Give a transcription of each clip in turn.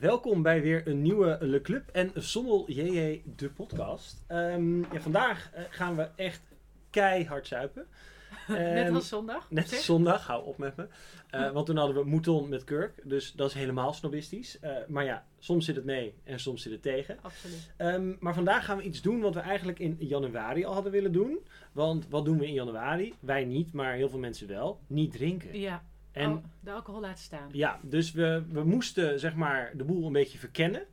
welkom bij weer een nieuwe Le Club en Sommel JJ, de podcast. Ehm, ja, vandaag eh, gaan we echt keihard zuipen. Net En- als zondag. Net als zondag, hou op met me. Eh, want toen hadden we Mouton met Kirk, dus dat is helemaal snobistisch. Eh, maar ja, soms zit het mee en soms zit het tegen. Absoluut. Ehm, maar vandaag gaan we iets doen wat we eigenlijk in januari al hadden willen doen. Want wat doen we in januari? Wij niet, maar heel veel mensen wel. Niet drinken. Ja, En oh, de alcohol laten staan. ja, dus we, we moesten zeg maar de boel een beetje verkennen.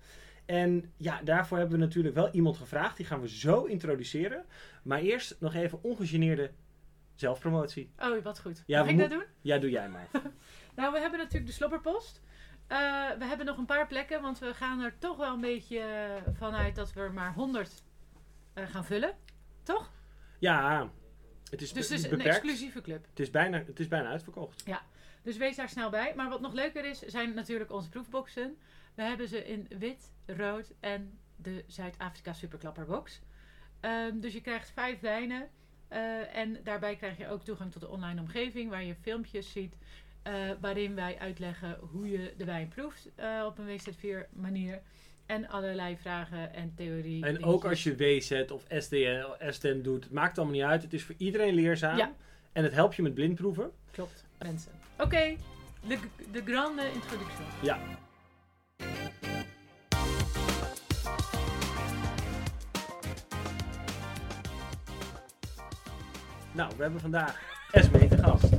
En ja, daarvoor hebben we natuurlijk wel iemand gevraagd. Die gaan we zo introduceren. Maar eerst nog even ongegeneerde zelfpromotie. Oh, wat goed. Ja, Mag ik dat doen? Ja, doe jij maar. Nou, we hebben natuurlijk de slobberpost. Eh, we hebben nog een paar plekken, want we gaan er toch wel een beetje vanuit dat we er maar 100 eh, gaan vullen. Toch? Ja, het is, Dus het is een exclusieve club. Het is, bijna, het is bijna uitverkocht. Dus wees daar snel bij. Maar wat nog leuker is, zijn natuurlijk onze proefboxen. We hebben ze in wit, rood en de Zuid-Afrika Superklapperbox. Ehm, dus je krijgt vijf wijnen. eh, en daarbij krijg je ook toegang tot de online omgeving waar je filmpjes ziet. eh, waarin wij uitleggen hoe je de wijn proeft eh, op een WZ4 manier. En allerlei vragen en theorie. En ook als je WZ of SDN, STN doet, het maakt allemaal niet uit. Het is voor iedereen leerzaam. Ja. En het helpt je met blindproeven. Klopt, mensen. Oké, de, de grande introductie. Ja. Nou, we hebben vandaag Esme te gast.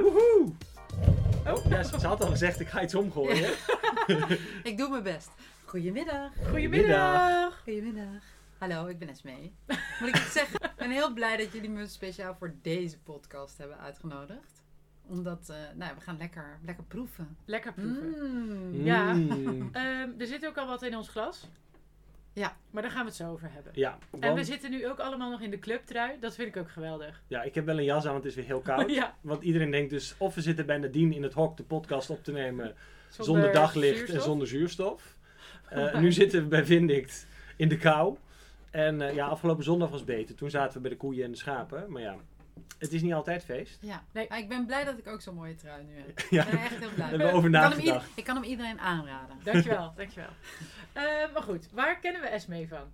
Woehoe! Oh, ja, ze, ze had al gezegd, ik ga iets omgooien. Ik doe mijn best. Goedemiddag. Goedemiddag. Goedemiddag. Hallo, ik ben Esmee. Moet ik het zeggen? Ik ben heel blij dat jullie me speciaal voor deze podcast hebben uitgenodigd. Omdat, eh, nou, we gaan lekker, lekker proeven. Lekker proeven. Mm. Ja. Mm. Ehm, er zit ook al wat in ons glas. Ja. Maar daar gaan we het zo over hebben. Ja, En we zitten nu ook allemaal nog in de clubtrui. Dat vind ik ook geweldig. ja, ik heb wel een jas aan, want het is weer heel koud. Ja, Want iedereen denkt dus, of we zitten bij Nadine in het hok de podcast op te nemen zonder, daglicht en zonder zuurstof. Eh, nu zitten we bij Vindict in de kou. En eh, ja, afgelopen zondag was beter. Toen zaten we bij de koeien en de schapen. Maar ja, het is niet altijd feest. Ja. Nee. Maar ik ben blij dat ik ook zo'n mooie trui nu heb. Ja, Ik ben echt heel blij. hebben we over Ik kan, hem ik kan hem iedereen aanraden. Dankjewel, dankjewel. Eh, maar goed, waar kennen we Esmee van?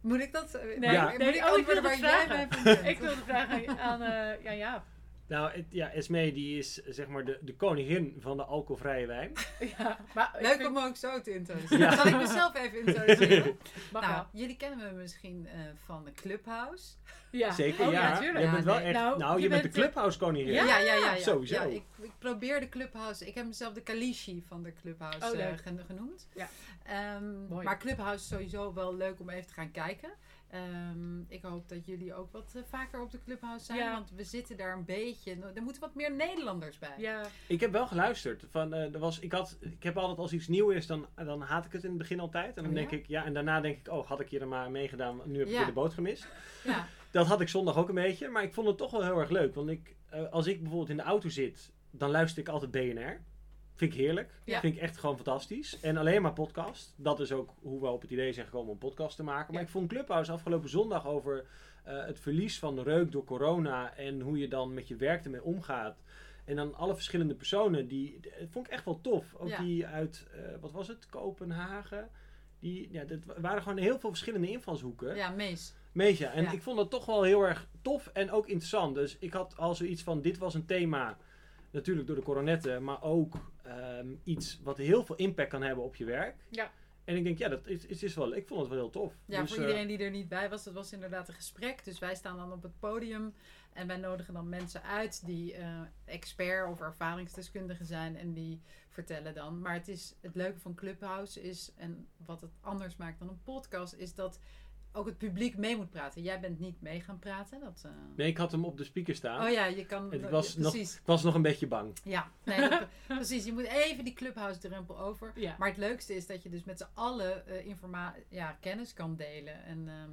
Moet ik dat... Nee, Ja. moet nee, ik oh, ik mij van kent? Ik wilde vragen aan eh ja, ja. Nou, het, ja, Esmee die is zeg maar de, de koningin van de alcoholvrije wijn. ja maar Leuk vind- om me ook zo te introduceren. Ja. Zal ik mezelf even introduceren? nou, wel. jullie kennen me misschien eh, van de Clubhouse. Ja. Zeker, Oh, ja. natuurlijk. Je bent wel nee. echt, nou, Nou, je, je bent, bent, de eh, clubhouse koningin. Ja? Ja, ja, ja. ja. Sowieso. Ja, ik, ik probeer de Clubhouse. Ik heb mezelf de Kalishi van de Clubhouse Oh, eh, genoemd. Ja. Ehm, Mooi. maar Clubhouse is sowieso wel leuk om even te gaan kijken. Ehm, ik hoop dat jullie ook wat eh, vaker op de Clubhouse zijn. Ja. Want we zitten daar een beetje. Er moeten wat meer Nederlanders bij. Ja, Ik heb wel geluisterd. Van, eh, er was, ik, had, ik heb altijd als iets nieuw is, dan, dan haat ik het in het begin altijd. En dan Oh, denk ja? ik, ja, en daarna denk ik, oh, had ik hier er maar meegedaan, nu heb ik weer de boot gemist. Ja. Dat had ik zondag ook een beetje, maar ik vond het toch wel heel erg leuk. Want ik, eh, als ik bijvoorbeeld in de auto zit, dan luister ik altijd BNR. Vind ik heerlijk. Ja. Vind ik echt gewoon fantastisch. En alleen maar podcast. Dat is ook hoe we op het idee zijn gekomen om podcast te maken. Maar Ja. ik vond Clubhouse afgelopen zondag over eh, het verlies van de reuk door corona. En hoe je dan met je werk ermee omgaat. En dan alle verschillende personen. Die, dat vond ik echt wel tof. Ook Ja. die uit, eh, wat was het, Kopenhagen. Die, ja, dat waren gewoon heel veel verschillende invalshoeken. ja, Mees. Meesja. En Ja. ik vond dat toch wel heel erg tof en ook interessant. Dus ik had al zoiets van, dit was een thema, natuurlijk door de coronetten, maar ook ehm, iets wat heel veel impact kan hebben op je werk. Ja. En ik denk, ja, dat is, is, is wel, ik vond het wel heel tof. Ja, Dus, voor eh, iedereen die er niet bij was, dat was inderdaad een gesprek. Dus wij staan dan op het podium en wij nodigen dan mensen uit die eh, expert of ervaringsdeskundigen zijn en die vertellen dan. Maar het, is, het leuke van Clubhouse is, en wat het anders maakt dan een podcast, is dat ook het publiek mee moet praten. Jij bent niet mee gaan praten. Dat, eh, Nee, ik had hem op de speaker staan. Oh ja, je kan. Het ja, was nog- precies. Ik was nog een beetje bang. Ja, nee, dat- precies. Je moet even die Clubhouse-drempel over. ja. Maar het leukste is dat je dus met z'n allen eh, informa- ja, kennis kan delen. En ehm,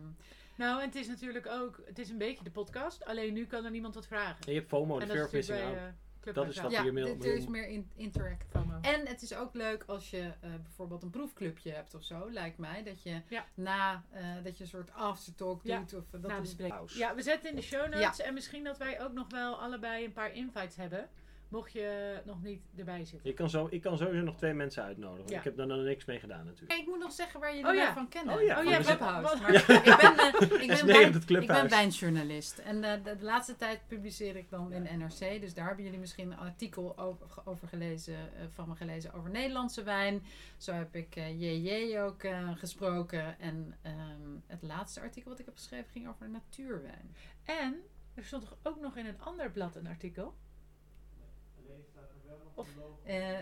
Nou, en het is natuurlijk ook, het is een beetje de podcast, alleen nu kan er niemand wat vragen. En je hebt FOMO, de fear is of missing natuurlijk out. Dat is wat ja, je mail- dit- er is meer in, interact. FOMO. En het is ook leuk als je eh, bijvoorbeeld een proefclubje hebt of zo, lijkt mij. Dat je Ja. na, eh, dat je een soort aftertalk Ja, doet. Of, eh, dat Na de is-. Ja, we zetten in de show notes en misschien dat wij ook nog wel allebei een paar invites hebben. Mocht je nog niet erbij zitten. Ik kan, zo, ik kan sowieso nog twee mensen uitnodigen. Ja. Ik heb daar dan niks mee gedaan natuurlijk. Hey, ik moet nog zeggen waar jullie Oh ja. mij van kennen. Oh ja, Oh ja, Clubhouse. Maar ik ben, eh, ik, ben wijn- ik wijnjournalist. En eh, de, de laatste tijd publiceer ik dan in NRC. Dus daar hebben jullie misschien een artikel over, over gelezen, eh, van me gelezen over Nederlandse wijn. Zo heb ik eh JJ ook eh, gesproken. En ehm, het laatste artikel wat ik heb geschreven ging over natuurwijn. En er stond toch ook nog in een ander blad een artikel? Eh,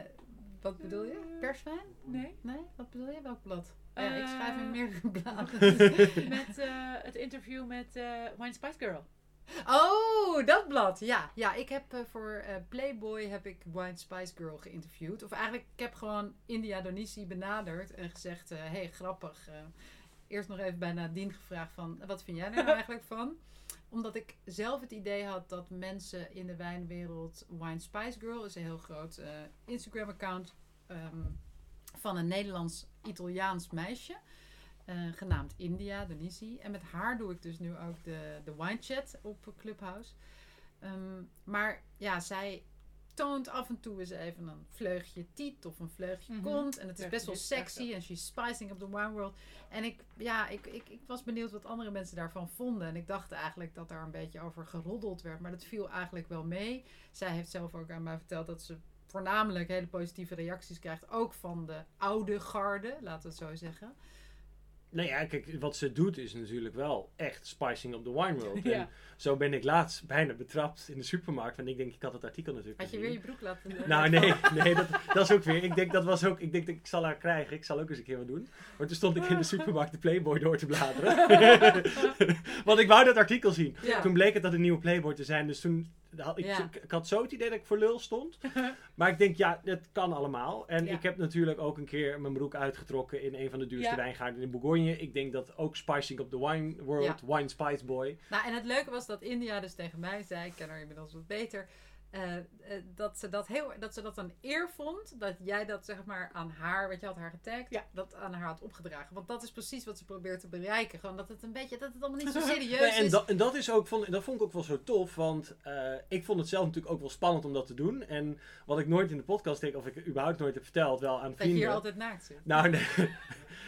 wat bedoel je? Perswijn? Nee. Nee, wat bedoel je? Welk blad? Oh ja, ik Eh, schrijf in meerdere bladen. Met eh, het interview met eh Wine Spice Girl. Oh, dat blad. Ja, ja ik heb eh, voor eh, Playboy heb ik Wine Spice Girl geïnterviewd. Of eigenlijk, ik heb gewoon India Donisi benaderd en gezegd, hé, hey, grappig. eh, eerst nog even bij Nadine gevraagd van, wat vind jij er nou eigenlijk van? Omdat ik zelf het idee had dat mensen in de wijnwereld... Wine Spice Girl is een heel groot eh, Instagram-account ehm, van een Nederlands-Italiaans meisje. eh, genaamd India Donisi. En met haar doe ik dus nu ook de, de wine chat op Clubhouse. Ehm, maar ja, zij toont af en toe eens even een vleugje tiet of een vleugje Mhm. kont. En het is best wel sexy en she's spicing up the wine world. En ik, ja, ik, ik, ik was benieuwd wat andere mensen daarvan vonden. En ik dacht eigenlijk dat daar een beetje over geroddeld werd. Maar dat viel eigenlijk wel mee. Zij heeft zelf ook aan mij verteld dat ze voornamelijk hele positieve reacties krijgt. Ook van de oude garde, laten we het zo zeggen. Nou ja, kijk, wat ze doet is natuurlijk wel echt spicing up the wine world. Ja. En zo ben ik laatst bijna betrapt in de supermarkt. Want ik denk, ik had het artikel natuurlijk Had je weer je broek laten... eh, Nou nee, nee dat, dat is ook weer. Ik denk dat was ook. Ik denk dat ik zal haar krijgen. Ik zal ook eens een keer wat doen. Maar toen stond ik in de supermarkt de Playboy door te bladeren. Want ik wou dat artikel zien. Ja. Toen bleek het dat een nieuwe Playboy te zijn. Dus toen ik, Ja. ik, ik had zo het idee dat ik voor lul stond. Maar ik denk, ja, het kan allemaal. En Ja. ik heb natuurlijk ook een keer mijn broek uitgetrokken in een van de duurste Ja. wijngaarden in Bourgogne. Ik denk dat ook Spicing Up the Wine World, Wine Spice Boy. Nou, en het leuke was dat India dus tegen mij zei, ik ken haar inmiddels wat beter, eh, eh, dat, ze dat heel, dat ze dat een eer vond, dat jij dat zeg maar aan haar, wat je had haar getagd, Ja. dat aan haar had opgedragen. Want dat is precies wat ze probeert te bereiken. Gewoon dat het een beetje, dat het allemaal niet zo serieus Nee, en, is. dat, en dat, is ook, vond, dat vond ik ook wel zo tof, want eh, ik vond het zelf natuurlijk ook wel spannend om dat te doen. En wat ik nooit in de podcast denk, of ik überhaupt nooit heb verteld, wel aan dat je vrienden. hier altijd naakt zit. Nou, nee.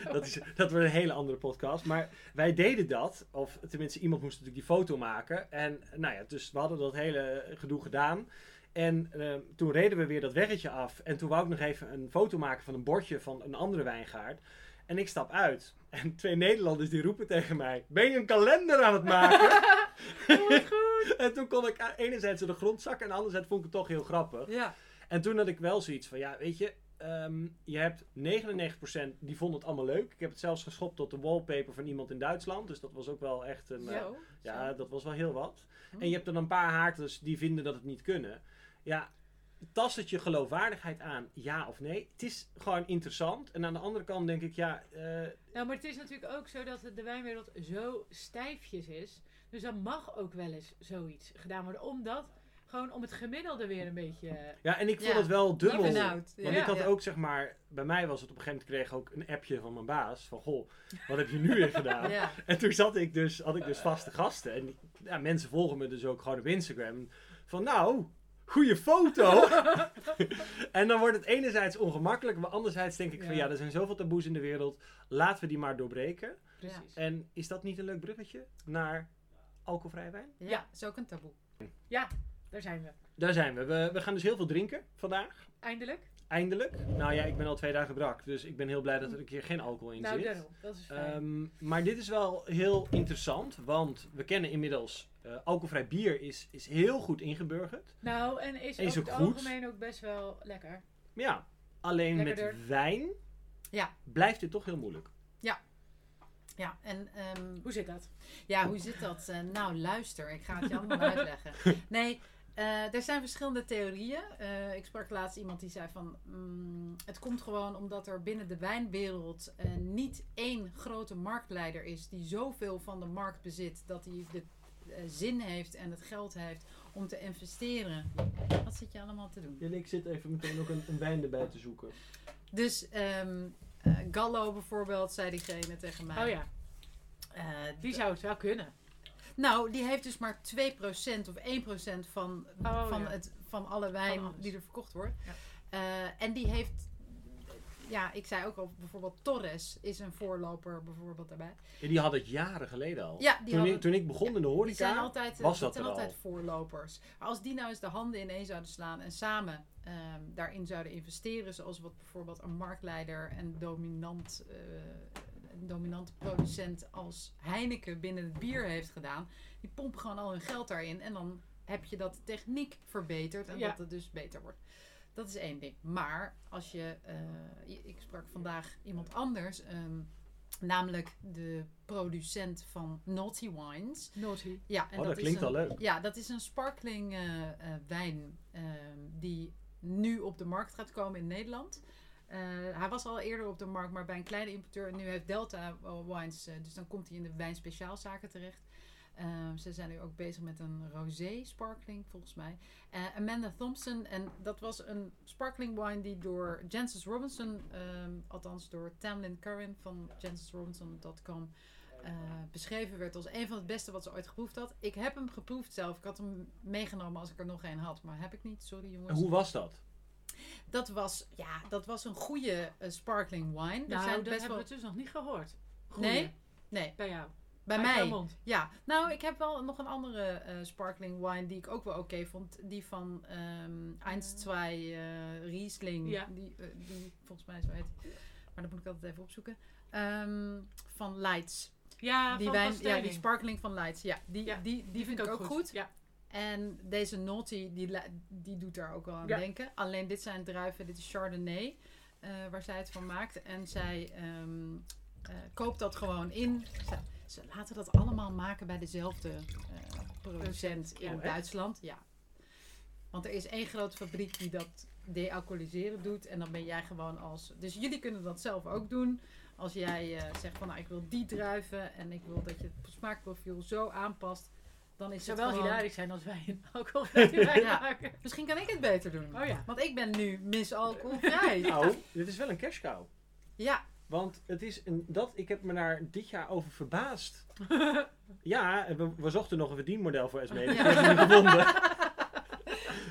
dat, is, dat wordt een hele andere podcast. Maar wij deden dat. Of tenminste, iemand moest natuurlijk die foto maken. En nou ja, dus we hadden dat hele gedoe gedaan. En eh, toen reden we weer dat weggetje af. En toen wou ik nog even een foto maken van een bordje van een andere wijngaard. En ik stap uit. En twee Nederlanders die roepen tegen mij: Ben je een kalender aan het maken? en toen kon ik enerzijds in de grond zakken. En anderzijds vond ik het toch heel grappig. Ja. En toen had ik wel zoiets van, ja, weet je, ehm, je hebt 99% die vonden het allemaal leuk. Ik heb het zelfs geschopt tot de wallpaper van iemand in Duitsland. Dus dat was ook wel echt een, eh, Zo. ja, zo. dat was wel heel wat. Hm. En je hebt dan een paar haarters die vinden dat het niet kunnen. Ja, tast het je geloofwaardigheid aan, ja of nee? Het is gewoon interessant. En aan de andere kant denk ik, ja, eh, Nou, maar het is natuurlijk ook zo dat de wijnwereld zo stijfjes is. Dus dan mag ook wel eens zoiets gedaan worden. Omdat, gewoon om het gemiddelde weer een beetje... eh, ja en ik vond Ja, het wel dubbel. out. Want Ja. ik had Ja. ook, zeg maar, bij mij was het op een gegeven moment, kreeg ook een appje van mijn baas. Van, goh, wat heb je nu weer gedaan? Ja. En toen zat ik dus, had ik dus vaste gasten. En ja, mensen volgen me dus ook gewoon op Instagram. Van nou, goede foto. en dan wordt het enerzijds ongemakkelijk. Maar anderzijds denk ik van Ja. ja, er zijn zoveel taboes in de wereld. Laten we die maar doorbreken. precies. En is dat niet een leuk bruggetje naar alcoholvrij wijn? ja, is ook een taboe. Daar zijn we. Daar zijn we. we. We gaan dus heel veel drinken vandaag. Eindelijk. Eindelijk. Nou ja, ik ben al twee dagen brak. Dus ik ben heel blij dat er een keer geen alcohol in Nou, zit. daarom. Dat is fijn. Ehm, maar dit is wel heel interessant, want we kennen inmiddels eh, alcoholvrij bier is, is heel goed ingeburgerd. nou, en is, ook het goed. algemeen ook best wel lekker. Maar ja, alleen Lekkerder. met wijn Ja. blijft dit toch heel moeilijk. Ja, en ehm, Hoe zit dat? Ja, hoe zit dat? Eh, nou, luister, ik ga het je allemaal uitleggen. Nee, eh, er zijn verschillende theorieën. Eh, ik sprak laatst iemand die zei van... mm, het komt gewoon omdat er binnen de wijnwereld eh, niet één grote marktleider is... die zoveel van de markt bezit dat hij de zin heeft en het geld heeft om te investeren. Wat zit je allemaal te doen? En ik zit even meteen ook een, een wijn erbij te zoeken. Dus ehm, eh, Gallo bijvoorbeeld, zei diegene tegen mij... Oh ja, eh, die zou het wel kunnen. Nou, die heeft dus maar 2% of 1% van, Oh, van, ja. het, van alle wijn die er verkocht wordt. Ja. Eh, en die heeft, ja, ik zei ook al, bijvoorbeeld Torres is een voorloper bijvoorbeeld daarbij. Ja, die had het jaren geleden al. Ja, die toen, hadden- ik, toen ik begon in de Die horeca, zijn altijd, was dat dat zijn er altijd al. voorlopers. Maar als die nou eens de handen ineen zouden slaan en samen ehm, daarin zouden investeren, zoals wat bijvoorbeeld een marktleider en dominant, eh, een dominante producent als Heineken binnen het bier heeft gedaan, die pompen gewoon al hun geld daarin en dan heb je dat de techniek verbeterd en Ja. dat het dus beter wordt. Dat is één ding. Maar als je, eh, ik sprak vandaag iemand anders, ehm, namelijk de producent van Naughty Wines. Naughty. Ja, en oh, dat is klinkt een, al leuk. Ja, dat is een sparkling eh, eh, wijn ehm, die nu op de markt gaat komen in Nederland. Eh, hij was al eerder op de markt, maar bij een kleine importeur. En nu heeft Delta eh, Wines, eh, dus dan komt hij in de wijnspeciaalzaken terecht. Ehm, ze zijn nu ook bezig met een rosé sparkling, volgens mij. Eh, Amanda Thompson, en dat was een sparkling wine die door Jancis Robinson, ehm, althans door Tamlin Curran van jancisrobinson.com, eh, beschreven werd als een van het beste wat ze ooit geproefd had. Ik heb hem geproefd zelf. Ik had hem meegenomen als ik er nog een had, maar heb ik niet. Sorry En jongens. hoe was dat? Dat was, ja, dat was een goede eh, sparkling wine. Nou, zijn dat best hebben wel. we dus nog niet gehoord. Goeie. Nee? Nee, Bij jou. bij Uit mij. mond. Ja, nou, ik heb wel nog een andere eh, sparkling wine die ik ook wel oké vond. Die van ehm 1, 2 eh, Riesling. Ja. Die, eh, die volgens mij zo heet. Maar dat moet ik altijd even opzoeken. Ehm, van Lights. Ja, die wijn, ja, die sparkling van Lights. Ja, die, Ja, die, die, vind ik ook goed. Ja. En deze Naughty, die, die doet daar ook wel aan Ja. denken. Alleen dit zijn druiven, dit is Chardonnay, eh, waar zij het van maakt. En zij ehm, eh, koopt dat gewoon in. Ze, ze laten dat allemaal maken bij dezelfde eh, producent in? Duitsland. Ja. Want er is één grote fabriek die dat dealcoholiseren doet. En dan ben jij gewoon als... Dus jullie kunnen dat zelf ook doen. Als jij zegt van nou, ik wil die druiven en ik wil dat je het smaakprofiel zo aanpast. Dan is Het wel gewoon... hilarisch zijn als wij een alcoholvrije wijn Ja. maken. Misschien kan ik het beter doen. Oh ja. Want ik ben nu Miss Alcoholvrij. Nou, dit is wel een cash cow. Ja, Want het is een, dat, ik heb me daar dit jaar over verbaasd. Ja, we, we zochten nog een verdienmodel voor SME. Dat Ja. hebben gevonden.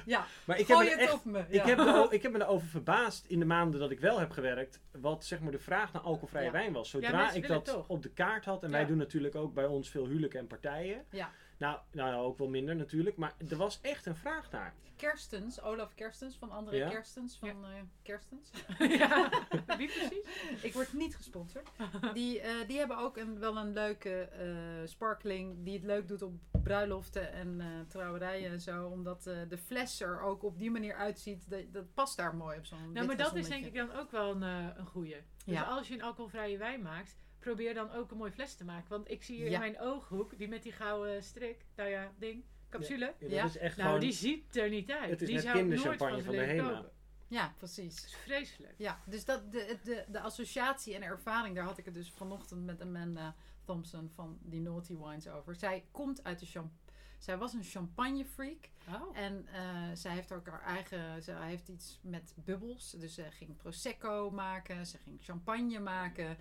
ja. Maar ik heb, me het echt, me. ik, heb er, ik heb me erover verbaasd in de maanden dat ik wel heb gewerkt. Wat zeg maar de vraag naar alcoholvrije Ja. wijn was. Zodra ik dat op de kaart had. En Ja. wij doen natuurlijk ook bij ons veel huwelijken en partijen. Ja. Nou, nou, ook wel minder natuurlijk. Maar er was echt een vraag naar. Kerstens, Olaf Kerstens van André Ja. Kerstens van eh, Kerstens. ja. Wie precies? Ik word niet gesponsord. Die, eh, die hebben ook een, wel een leuke eh, sparkling die het leuk doet op bruiloften en eh, trouwerijen en zo. Omdat eh, de fles er ook op die manier uitziet. Dat, dat past daar mooi op zo'n Nou, maar dat is denk ik dan ook wel een, een goeie. Dus Ja. als je een alcoholvrije wijn maakt, probeer dan ook een mooi fles te maken. Want ik zie hier Ja. in mijn ooghoek, die met die gouden strik, nou ja, ding, capsule. Ja, dat Ja. is echt Nou, gewoon... die ziet er niet uit. Het is die net zou ik nooit kinderchampagne van de HEMA. kopen. Ja, precies. Dat is vreselijk. Ja, dus dat, de, de, de associatie en ervaring, daar had ik het dus vanochtend met Amanda Thompson van die Naughty Wines over. Zij komt uit de champ Zij was een champagne freak. Oh. En eh, zij heeft ook haar eigen. Ze heeft iets met bubbels. Dus ze ging prosecco maken. Ze ging champagne maken.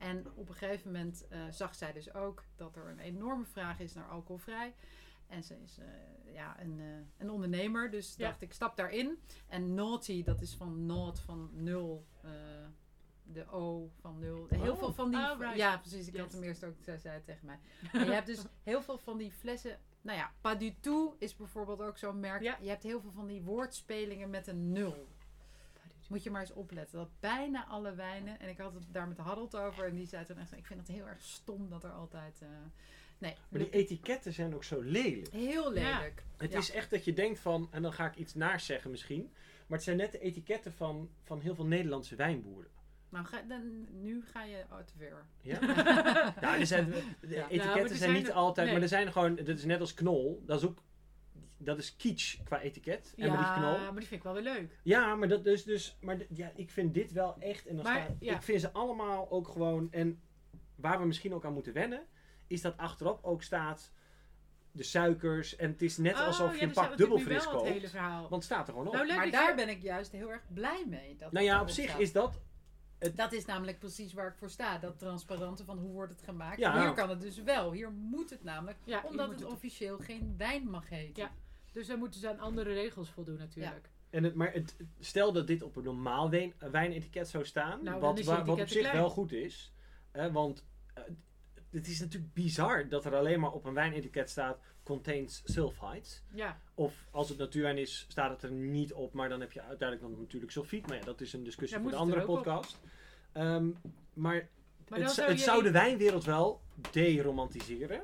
En op een gegeven moment eh, zag zij dus ook dat er een enorme vraag is naar alcoholvrij. En ze is eh, ja, een, eh, een ondernemer. Dus Ja. dacht ik, stap daarin. En naughty, dat is van naught, van nul. de O van nul. Heel Oh. veel van die... Oh, right. Ja, precies. Ik had hem eerst ook, zij zei tegen mij. En je hebt dus heel veel van die flessen. Nou ja, Pas du tout is bijvoorbeeld ook zo'n merk. Ja. Je hebt heel veel van die woordspelingen met een nul. Moet je maar eens opletten. Dat bijna alle wijnen. En ik had het daar met Harold over. En die zei toen echt: Ik vind het heel erg stom dat er altijd. eh, nee, Maar die etiketten zijn ook zo lelijk. heel lelijk. Het Ja. is echt dat je denkt van, en dan ga ik iets naars zeggen misschien. Maar het zijn net de etiketten van, van heel veel Nederlandse wijnboeren. Nou, ga, dan, nu ga je oh, te ver. Ja? nou, er zijn, de Ja. Nou, etiketten zijn zijn niet er- altijd, nee. maar er zijn gewoon, dat is net als knol. Dat is ook, dat is kitsch qua etiket. En met die knol. maar die vind ik wel weer leuk. Ja, maar dat is dus, maar ja, ik vind dit wel echt, en dan Maar, staat, ja. ik vind ze allemaal ook gewoon, en waar we misschien ook aan moeten wennen, is dat achterop ook staat de suikers en het is net Oh, alsof ja, je een dus pak dat is natuurlijk dubbelfris wel het koopt. hele verhaal. Want het staat er gewoon op. Nou, leuk maar daar je- ben ik juist heel erg blij mee. Dat nou ja, op zich staat. is dat, Dat is namelijk precies waar ik voor sta. Dat transparante van hoe wordt het gemaakt. Ja. Hier kan het dus wel. Hier moet het namelijk. Ja, omdat het het- officieel geen wijn mag heten. Ja. Dus dan moeten ze aan andere regels voldoen natuurlijk. En het, maar het, stel dat dit op een normaal wijn, wijnetiket zou staan, Nou, wat, wa- wat op zich klein. wel goed is. hè, want eh, het is natuurlijk bizar dat er alleen maar op een wijnetiket staat contains sulfites. Ja, Of als het natuurwijn is, staat het er niet op, maar dan heb je uiteindelijk dan natuurlijk sulfiet. Maar ja, dat is een discussie Ja, voor het andere er podcast. Ehm, maar maar het, zou het zou de wijnwereld wel deromantiseren.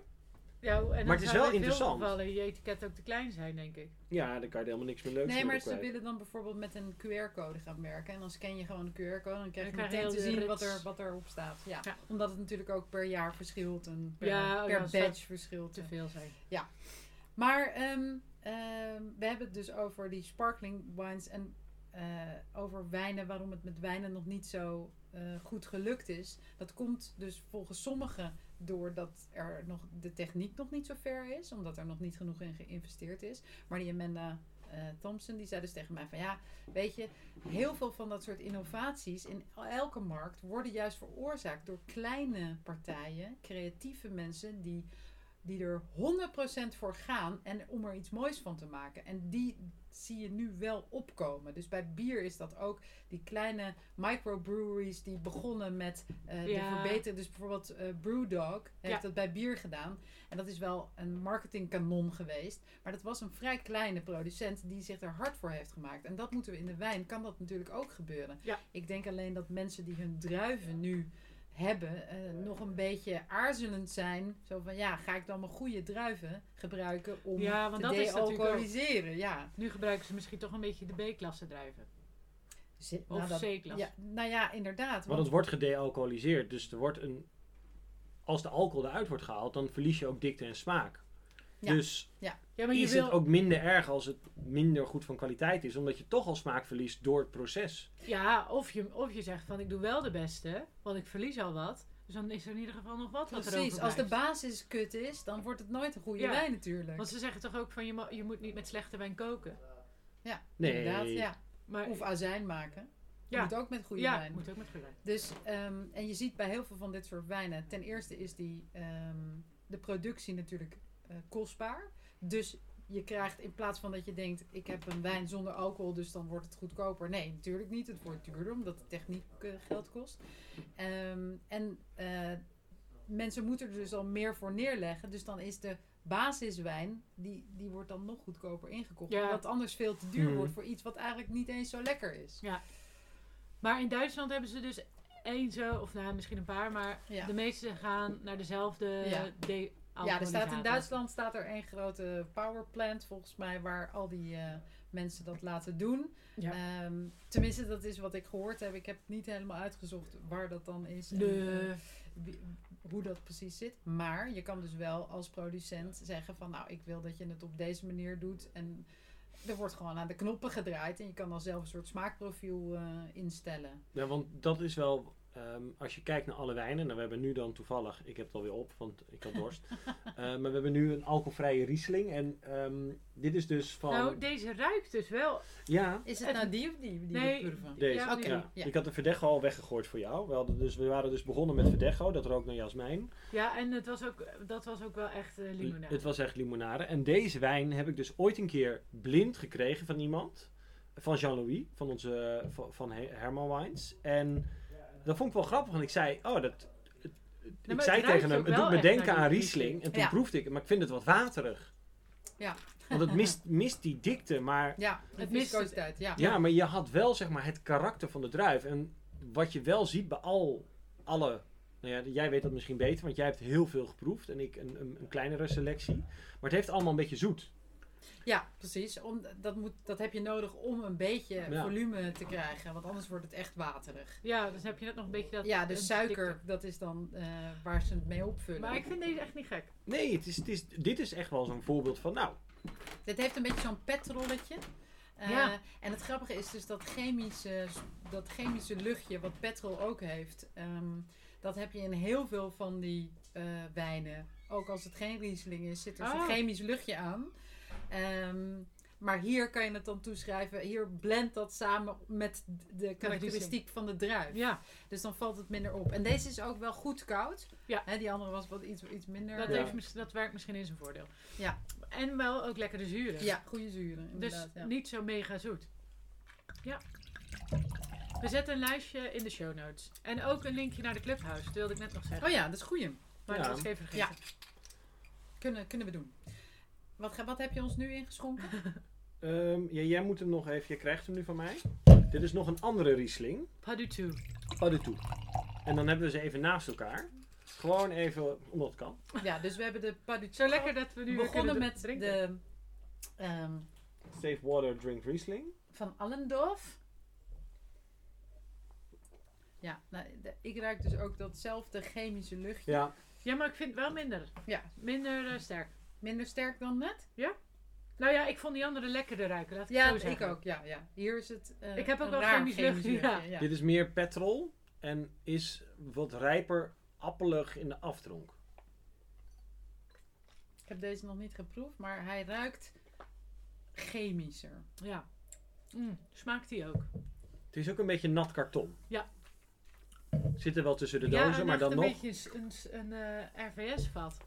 Ja, en dan maar het is wel interessant. gevallen je etiket ook te klein zijn, denk ik. Ja, dan kan je helemaal niks meer leuks Nee, maar ze kwijt. willen dan bijvoorbeeld met een QR-code gaan werken. En dan scan je gewoon een QR-code en dan krijg je Dan meteen te de zien wat, er, wat erop staat. Ja. Ja. Omdat het natuurlijk ook per jaar verschilt en per, Ja, oh per ja, badge verschilt. Te veel zijn. Maar ehm, ehm, we hebben het dus over die sparkling wines en eh, over wijnen, waarom het met wijnen nog niet zo eh, goed gelukt is. Dat komt dus volgens sommigen doordat er nog de techniek nog niet zo ver is, omdat er nog niet genoeg in geïnvesteerd is. Maar die Amanda eh, Thompson, die zei dus tegen mij van ja, weet je, heel veel van dat soort innovaties in elke markt worden juist veroorzaakt door kleine partijen, creatieve mensen die die er 100% voor gaan en om er iets moois van te maken. En die zie je nu wel opkomen. Dus bij bier is dat ook die kleine microbreweries die begonnen met eh Ja. de verbeteren. Dus bijvoorbeeld eh, Brewdog heeft Ja. dat bij bier gedaan. En dat is wel een marketingkanon geweest. Maar dat was een vrij kleine producent die zich er hard voor heeft gemaakt. En dat moeten we in de wijn, kan dat natuurlijk ook gebeuren. Ja. Ik denk alleen dat mensen die hun druiven nu hebben, eh, nog een beetje aarzelend zijn. Zo van, ja, ga ik dan mijn goede druiven gebruiken om Ja, want te dat is natuurlijk ook- dealcoholiseren? Ja. Nu gebruiken ze misschien toch een beetje de B-klasse druiven. Of nou, dat- C-klasse. ja, nou ja, inderdaad. Want Want, het wordt gedealcoholiseerd, dus er wordt een... Als de alcohol eruit wordt gehaald, dan verlies je ook dikte en smaak. Ja. Dus Ja, maar je is wil... het ook minder erg als het minder goed van kwaliteit is, omdat je toch al smaak verliest door het proces. Ja, of je, of je zegt van ik doe wel de beste, want ik verlies al wat. Dus dan is er in ieder geval nog wat wat precies, als de basis kut is, dan wordt het nooit een goede Ja. wijn natuurlijk. Want ze zeggen toch ook van je, je moet niet met slechte wijn koken. ja, Nee. inderdaad. Ja. Maar Of azijn maken. ja, Moet ook met goede ja wijn. moet ook met goede wijn. Dus, ehm, en je ziet bij heel veel van dit soort wijnen, ten eerste is die, ehm, de productie natuurlijk eh, kostbaar. Dus je krijgt in plaats van dat je denkt, ik heb een wijn zonder alcohol, dus dan wordt het goedkoper. Nee, natuurlijk niet. Het wordt duurder, omdat de techniek eh, geld kost. Ehm, en eh, mensen moeten er dus al meer voor neerleggen. Dus dan is de basiswijn, die, die wordt dan nog goedkoper ingekocht. Ja. Omdat anders veel te duur Hmm. wordt voor iets wat eigenlijk niet eens zo lekker is. Maar in Duitsland hebben ze dus één zo, of nou misschien een paar, maar Ja. de meeste gaan naar dezelfde Ja. de Ja, er staat in Duitsland staat er één grote powerplant volgens mij waar al die eh, mensen dat laten doen. Ja. Ehm, tenminste, dat is wat ik gehoord heb. Ik heb het niet helemaal uitgezocht waar dat dan is en eh, wie- hoe dat precies zit. Maar je kan dus wel als producent zeggen van nou, ik wil dat je het op deze manier doet. En er wordt gewoon aan de knoppen gedraaid en je kan dan zelf een soort smaakprofiel eh, instellen. Ja, want dat is wel, ehm, als je kijkt naar alle wijnen, nou we hebben nu dan toevallig, ik heb het alweer op, want ik had dorst. Eh, maar we hebben nu een alcoholvrije Riesling en ehm, dit is dus van, Nou, deze ruikt dus wel. ja, Is het Het- nou die of die? die Nee. deze. Ja, Oké. Ja. ja. Ik had de Verdecho al weggegooid voor jou. We, hadden dus, we waren dus begonnen met Verdecho, dat rook naar jasmijn. Ja, en het was ook, dat was ook wel echt eh limonade. Het was echt limonade. En deze wijn heb ik dus ooit een keer blind gekregen van iemand. Van Jean-Louis, van onze van, van He- Herman Wines. En dat vond ik wel grappig, want ik zei, oh, dat... het- ik zei het tegen hem, het doet me denken aan Riesling. En toen Ja. proefde ik het, maar ik vind het wat waterig. Ja. Want het mist, mist die dikte, maar... Ja, Het het mist uit. Ja. Ja, maar je had wel zeg maar het karakter van de druif. En wat je wel ziet bij al alle. Nou ja, jij weet dat misschien beter, want jij hebt heel veel geproefd en ik een, een, een kleinere selectie. Maar het heeft allemaal een beetje zoet. Ja, precies. Om, dat, moet, dat heb je nodig om een beetje Ja. volume te krijgen. Want anders wordt het echt waterig. Ja, dus heb je net nog een beetje dat... Ja, dus een suiker, dikte. dat is dan eh, waar ze het mee opvullen. Maar ik vind deze echt niet gek. Nee, het is, het is, dit is echt wel zo'n voorbeeld van. Nou, Dit heeft een beetje zo'n petrolletje. Eh, Ja. En het grappige is dus dat chemische, dat chemische luchtje, wat petrol ook heeft, ehm, dat heb je in heel veel van die eh, wijnen. Ook als het geen Riesling is, zit er zo'n Oh. chemisch luchtje aan. Ehm, Maar hier kan je het dan toeschrijven. Hier blendt dat samen met de karakteristiek van de druif. Ja, Dus dan valt het minder op. En deze is ook wel goed koud. Ja. Hè, die andere was wat iets, iets minder. dat, Ja. heeft, dat werkt misschien in zijn voordeel. Ja. En wel ook lekker de zuren. Ja, goede zuren. Dus Inderdaad, ja. niet zo mega zoet. Ja. We zetten een lijstje in de show notes. En ook een linkje naar de Clubhouse. Dat wilde ik net nog zeggen. Oh ja, dat is goeie. Maar Ja. dat even vergeten. Kunnen, kunnen we doen. Wat, wat heb je ons nu ingeschonken? Ehm, ja, jij moet hem nog even, je krijgt hem nu van mij. Dit is nog een andere Riesling. Pas du tout. Pas du tout. En dan hebben we ze even naast elkaar. Gewoon even, omdat het kan. Ja, dus we hebben de Pas du Zo lekker dat we nu begonnen kunnen met drinken. de ehm, Safe water, drink Riesling. van Allendorf. Ja, nou, de- ik ruik dus ook datzelfde chemische luchtje. Ja, Ja, maar ik vind het wel minder. Ja. Minder eh, sterk. Minder sterk dan net? Nou ja, ik vond die andere lekkerder ruiken. Laat ik Ja, zo ik zeggen. ook. Ja, ja. Hier is het eh, Ik heb ook een wel chemisch luchtje, ja. ja. dit is meer petrol en is wat rijper appelig in de aftronk. Ik heb deze nog niet geproefd, maar hij ruikt chemischer. Ja. Mm, smaakt die ook. Het is ook een beetje nat karton. Ja. Zit er wel tussen de ja, dozen, en maar dan een nog. beetje een, een, eh, RVS-vat.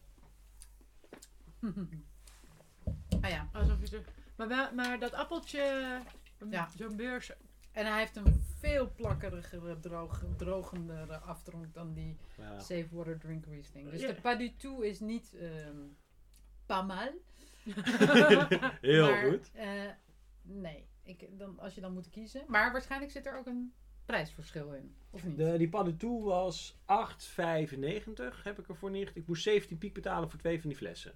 ah ja. Alsof je zo... maar, wel, maar dat appeltje, Ja. zo'n beurs... En hij heeft een veel plakkerigere, droog, drogendere aftronk dan die Ja. Safe Water Drink Riesling. Dus Ja. de Pas du tout is niet ehm pas mal. Heel maar, goed. eh, nee, ik, dan, als je dan moet kiezen. Maar waarschijnlijk zit er ook een prijsverschil in. Of niet? De, die Pas du Tout was 8,95 heb ik ervoor neergezet. Ik moest 17 piek betalen voor twee van die flessen.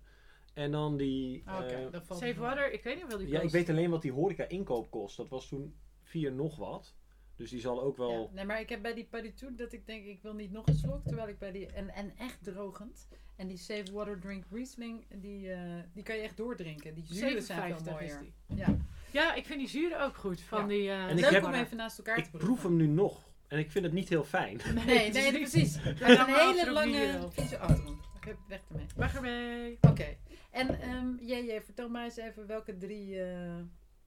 En dan die... Ah, Oké, eh, Safe wel. Water, ik weet niet hoeveel die ja, ik kost. weet alleen wat die horeca inkoop kost. Dat was toen 4 nog wat. Dus die zal ook wel... Ja, nee, maar ik heb bij die tout dat ik denk, ik wil niet nog een slok. Terwijl ik bij die, en, en echt drogend. En die Safe Water Drink Riesling, die, eh, die kan je echt doordrinken. Die zuren zijn veel 57 is mooier. die. Ja. Ja, ik vind die zuren ook goed. Van Ja. die, eh, En ik Leuk heb- om even naast elkaar te Ik proef hem nu nog. En ik vind het niet heel fijn. Nee, nee, precies. Ja, Het is een hele lange wel. vieze auto. Ik heb weg ermee. Weg ermee. Oké. En ehm JJ, vertel mij eens even welke drie eh,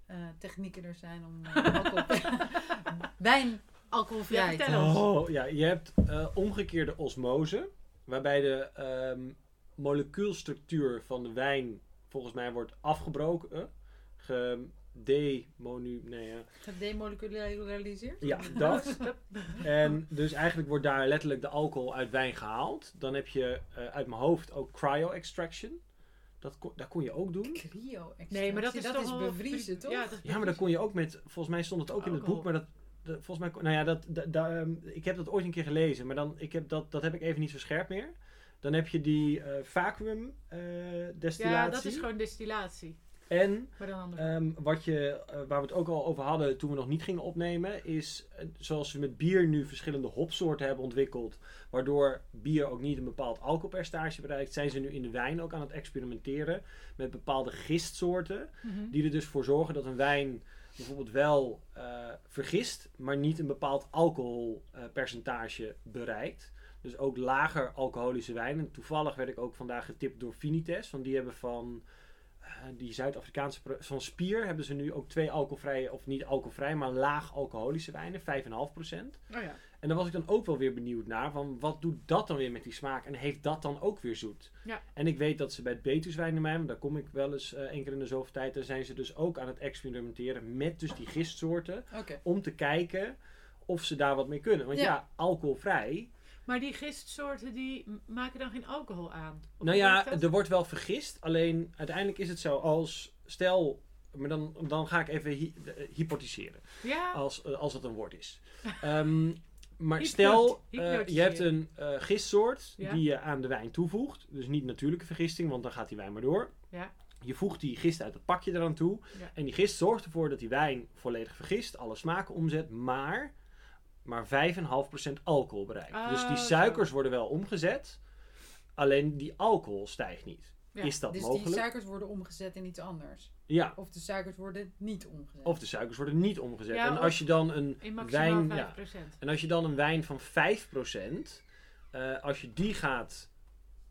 eh, technieken er zijn om eh, alcohol... wijn alcoholvrij te. Oh, ja, je hebt eh, omgekeerde osmose. Waarbij de ehm, molecuulstructuur van de wijn volgens mij wordt afgebroken. Gedemonu... Nee, ja. Gedemoleculariseerd? Ja, dat. En dus eigenlijk wordt daar letterlijk de alcohol uit wijn gehaald. Dan heb je eh, uit mijn hoofd ook cryo-extraction. Dat kon, dat kon je ook doen. Cryo Nee, maar dat is dat toch is wel bevriezen, toch? Ja, dat is Ja, maar dat kon je ook met... Volgens mij stond het ook in het boek, maar dat... dat- volgens mij, nou ja, dat, dat, dat, ehm, ik heb dat ooit een keer gelezen, maar dan, ik heb dat, dat heb ik even niet zo scherp meer. Dan heb je die eh vacuüm eh, destillatie. ja, dat is gewoon distillatie. En. Ehm, wat je, eh, waar we het ook al over hadden toen we nog niet gingen opnemen, is eh, zoals we met bier nu verschillende hopsoorten hebben ontwikkeld, waardoor bier ook niet een bepaald alcoholpercentage bereikt, zijn ze nu in de wijn ook aan het experimenteren met bepaalde gistsoorten, Mhm. die er dus voor zorgen dat een wijn bijvoorbeeld wel eh, vergist, maar niet een bepaald alcoholpercentage bereikt. Dus ook lager alcoholische wijnen. Toevallig werd ik ook vandaag getipt door Vinites, want die hebben van die Zuid-Afrikaanse van Spier hebben ze nu ook twee alcoholvrije, of niet alcoholvrij, maar laag alcoholische wijnen, 5,5%. Oh ja. En daar was ik dan ook wel weer benieuwd naar, van wat doet dat dan weer met die smaak? En heeft dat dan ook weer zoet? Ja. En ik weet dat ze bij het Betuwswijnenmijn, want daar kom ik wel eens eh één keer in de zoveel tijd, daar zijn ze dus ook aan het experimenteren met dus die gistsoorten, om te kijken of ze daar wat mee kunnen. Want ja, Ja. alcoholvrij, Maar die gistsoorten die maken dan geen alcohol aan? Of nou ja, er wordt wel vergist, alleen uiteindelijk is het zo als, stel, maar dan, dan ga ik even hy- hypotheseren. Ja, als, eh, als het een woord is. Ehm, maar stel, eh, je hebt een eh, gistsoort Ja. die je aan de wijn toevoegt. Dus niet natuurlijke vergisting, want dan gaat die wijn maar door. Ja. Je voegt die gist uit het pakje eraan toe. En die gist zorgt ervoor dat die wijn volledig vergist, alle smaken omzet, maar, maar 5,5% alcohol bereikt. Dus die zo. suikers worden wel omgezet, alleen die alcohol stijgt niet. Ja, Is dat Dus mogelijk? die suikers worden omgezet in iets anders. Ja. Of de suikers worden niet omgezet. Of de suikers worden niet omgezet. Ja, en als je dan een wijn... 5%. Ja, En als je dan een wijn van 5%, eh als je die gaat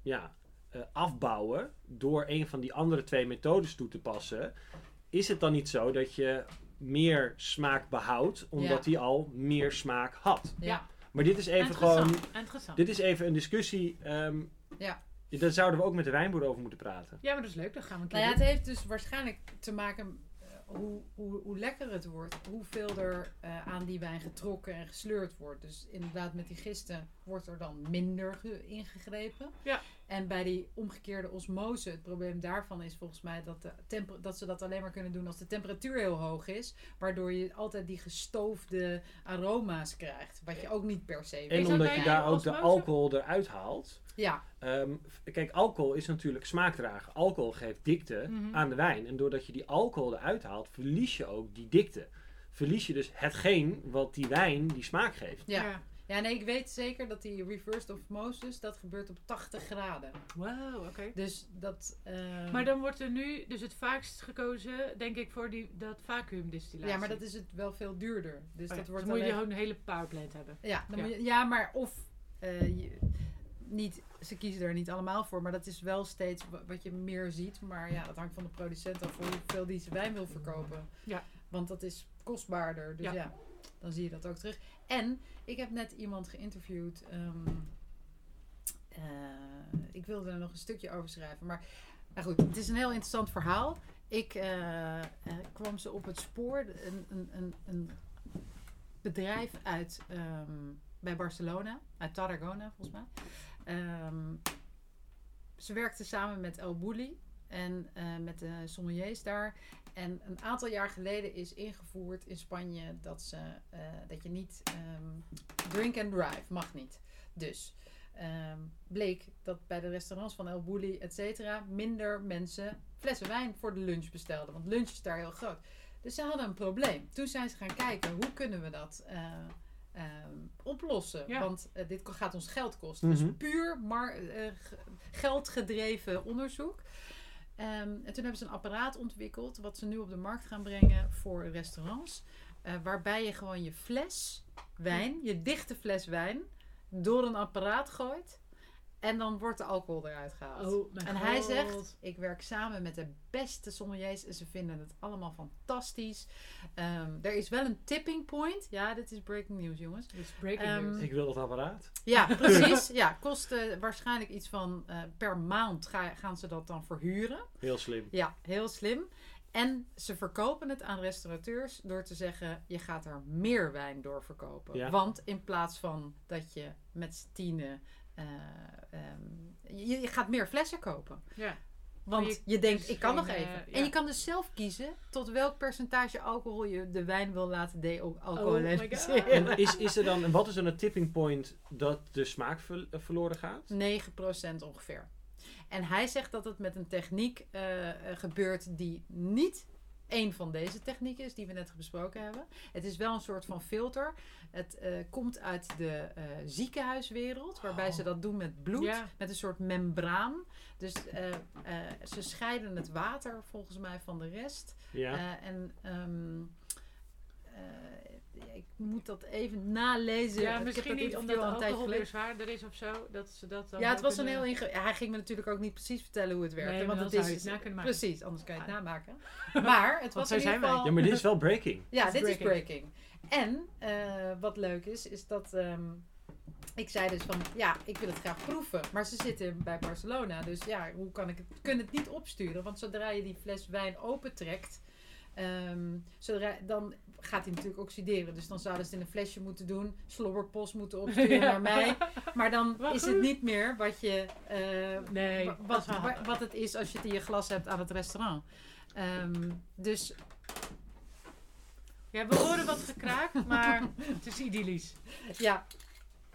ja, eh, afbouwen door een van die andere twee methodes toe te passen, is het dan niet zo dat je meer smaak behoudt, omdat Ja. die al meer smaak had? Ja. Maar dit is even gewoon, Interessant. Dit is even een discussie. ehm, Ja. Daar zouden we ook met de wijnboer over moeten praten. Ja, maar dat is leuk. Dat gaan we een keer Nou ja, het heeft dus waarschijnlijk te maken eh, hoe, hoe, hoe lekker het wordt. Hoeveel er eh, aan die wijn getrokken en gesleurd wordt. Dus inderdaad met die gisten wordt er dan minder ge- ingegrepen. Ja. En bij die omgekeerde osmose, het probleem daarvan is volgens mij dat, de temper- dat ze dat alleen maar kunnen doen als de temperatuur heel hoog is. Waardoor je altijd die gestoofde aroma's krijgt. Wat je ook niet per se En omdat je daar ook de alcohol eruit haalt. Ja, Ehm, kijk, alcohol is natuurlijk smaakdrager. Alcohol geeft dikte Mhm. aan de wijn. En doordat je die alcohol eruit haalt, verlies je ook die dikte. Verlies je dus hetgeen wat die wijn die smaak geeft. ja. Ja, nee, ik weet zeker dat die reversed osmosis, dat gebeurt op 80 graden. Wow, oké. Dus dat... eh, Maar dan wordt er nu dus het vaakst gekozen, denk ik, voor die, dat vacuümdistillatie. Ja, maar dat is het wel veel duurder. Dus Oh ja, dat wordt dus moet je gewoon een hele powerplant hebben. Ja, dan Ja. Moet je, ja, maar of... eh, je- niet, ze kiezen er niet allemaal voor, maar dat is wel steeds wa- wat je meer ziet. Maar ja, dat hangt van de producent af hoeveel die zijn wijn wil verkopen. Ja. Want dat is kostbaarder. Dus Ja. ja. dan zie je dat ook terug. En ik heb net iemand geïnterviewd. ehm, eh, ik wilde er nog een stukje over schrijven. Maar nou goed, het is een heel interessant verhaal. Ik eh, eh, kwam ze op het spoor. Een, een, een, een bedrijf uit ehm, bij Barcelona, uit Tarragona volgens mij. Ehm, ze werkte samen met El Bulli en met de sommeliers daar. En een aantal jaar geleden is ingevoerd in Spanje dat, ze, eh, dat je niet ehm, drink and drive mag niet. Dus ehm, bleek dat bij de restaurants van El Bulli, et cetera, minder mensen flessen wijn voor de lunch bestelden. Want lunch is daar heel groot. Dus ze hadden een probleem. Toen zijn ze gaan kijken, hoe kunnen we dat eh, ehm, oplossen? Ja. Want eh, dit gaat ons geld kosten. Mhm. Dus puur maar, eh, geldgedreven onderzoek. Ehm, en toen hebben ze een apparaat ontwikkeld, wat ze nu op de markt gaan brengen voor restaurants. eh, waarbij je gewoon je fles wijn, je dichte fles wijn, door een apparaat gooit. En dan wordt de alcohol eruit gehaald. Oh, mijn En hij zegt, ik werk samen met de beste sommeliers en ze vinden het allemaal fantastisch. Ehm, er is wel een tipping point. Ja, dit is breaking news, jongens. Dit is breaking Ehm, news. Ik wil dat apparaat. Ja, precies. Ja, kost eh, waarschijnlijk iets van eh, per maand ga- gaan ze dat dan verhuren. Heel slim. Ja, heel slim. En ze verkopen het aan restaurateurs door te zeggen: je gaat er meer wijn door verkopen. Ja. Want in plaats van dat je met z'n tienen. Eh, ehm, je, je gaat meer flessen kopen. Ja. Want je- je, denkt, dus ik kan nog geen, even. eh, En je kan dus zelf kiezen tot welk percentage alcohol je de wijn wil laten Oh de-alcoholiseren. god. En is, is er dan, en wat is dan het tipping point dat de smaak ver- eh, verloren gaat? 9% ongeveer. En hij zegt dat het met een techniek eh, eh, gebeurt die niet één van deze technieken is die we net besproken hebben. Het is wel een soort van filter. Het eh, komt uit de eh, ziekenhuiswereld, waarbij ze dat doen met bloed, Ja. met een soort membraan. Dus eh, ze scheiden het water volgens mij van de rest. Ja. En ehm, eh, ik moet dat even nalezen. Ik Ja, heb misschien dat niet omdat tijdje alcohol weer zwaarder is of zo. Dat ze dat dan Ja, het was een kunnen- heel inge... ja, Hij ging me natuurlijk ook niet precies vertellen hoe het werkte. Nee, want dan het zou is je het na kunnen maken. Precies, anders kan je het namaken. Maar het was in ieder zijn wij. geval... ja, maar dit is wel breaking. Ja, Het is dit is breaking. En eh, wat leuk is, is dat ehm, ik zei dus van ja, ik wil het graag proeven. Maar ze zitten bij Barcelona, dus ja, hoe kan ik het? Kun het niet opsturen? Want zodra je die fles wijn opentrekt, ehm, zodra, dan gaat hij natuurlijk oxideren. Dus dan zouden ze het in een flesje moeten doen, slobberpost moeten opsturen naar mij. Maar dan Wat is goed. het niet meer wat je eh, Nee, wat, wat het is als je het in je glas hebt aan het restaurant. Ehm, dus Ja, we horen wat gekraakt, maar het is idyllisch. Ja.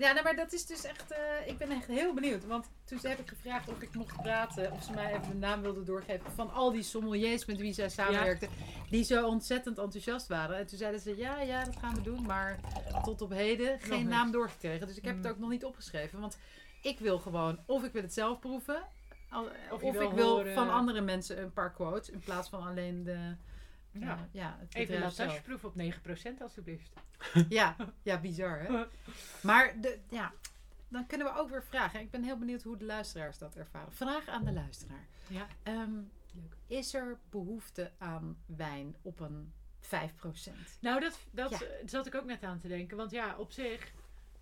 Ja, nou, maar dat is dus echt... eh, ik ben echt heel benieuwd. Want toen heb ik gevraagd of ik mocht praten... of ze mij even de naam wilden doorgeven... van al die sommeliers met wie zij samenwerkten... die zo ontzettend enthousiast waren. En toen zeiden ze... ja, ja, dat gaan we doen. Maar tot op heden geen naam doorgekregen. Dus ik heb het Mm. ook nog niet opgeschreven. Want ik wil gewoon... of ik wil het zelf proeven... Of of, je wil ik wil horen- van andere mensen een paar quotes... in plaats van alleen de... Ja. Ja, ja het Even een latasjeproef op 9% alsjeblieft. Ja, ja, bizar hè. Maar de, ja, dan kunnen we ook weer vragen. Ik ben heel benieuwd hoe de luisteraars dat ervaren. Vraag aan de luisteraar. Ja. Leuk. Is er behoefte aan wijn op een 5%? Nou, dat, dat Ja. eh, zat ik ook net aan te denken. Want ja, op zich...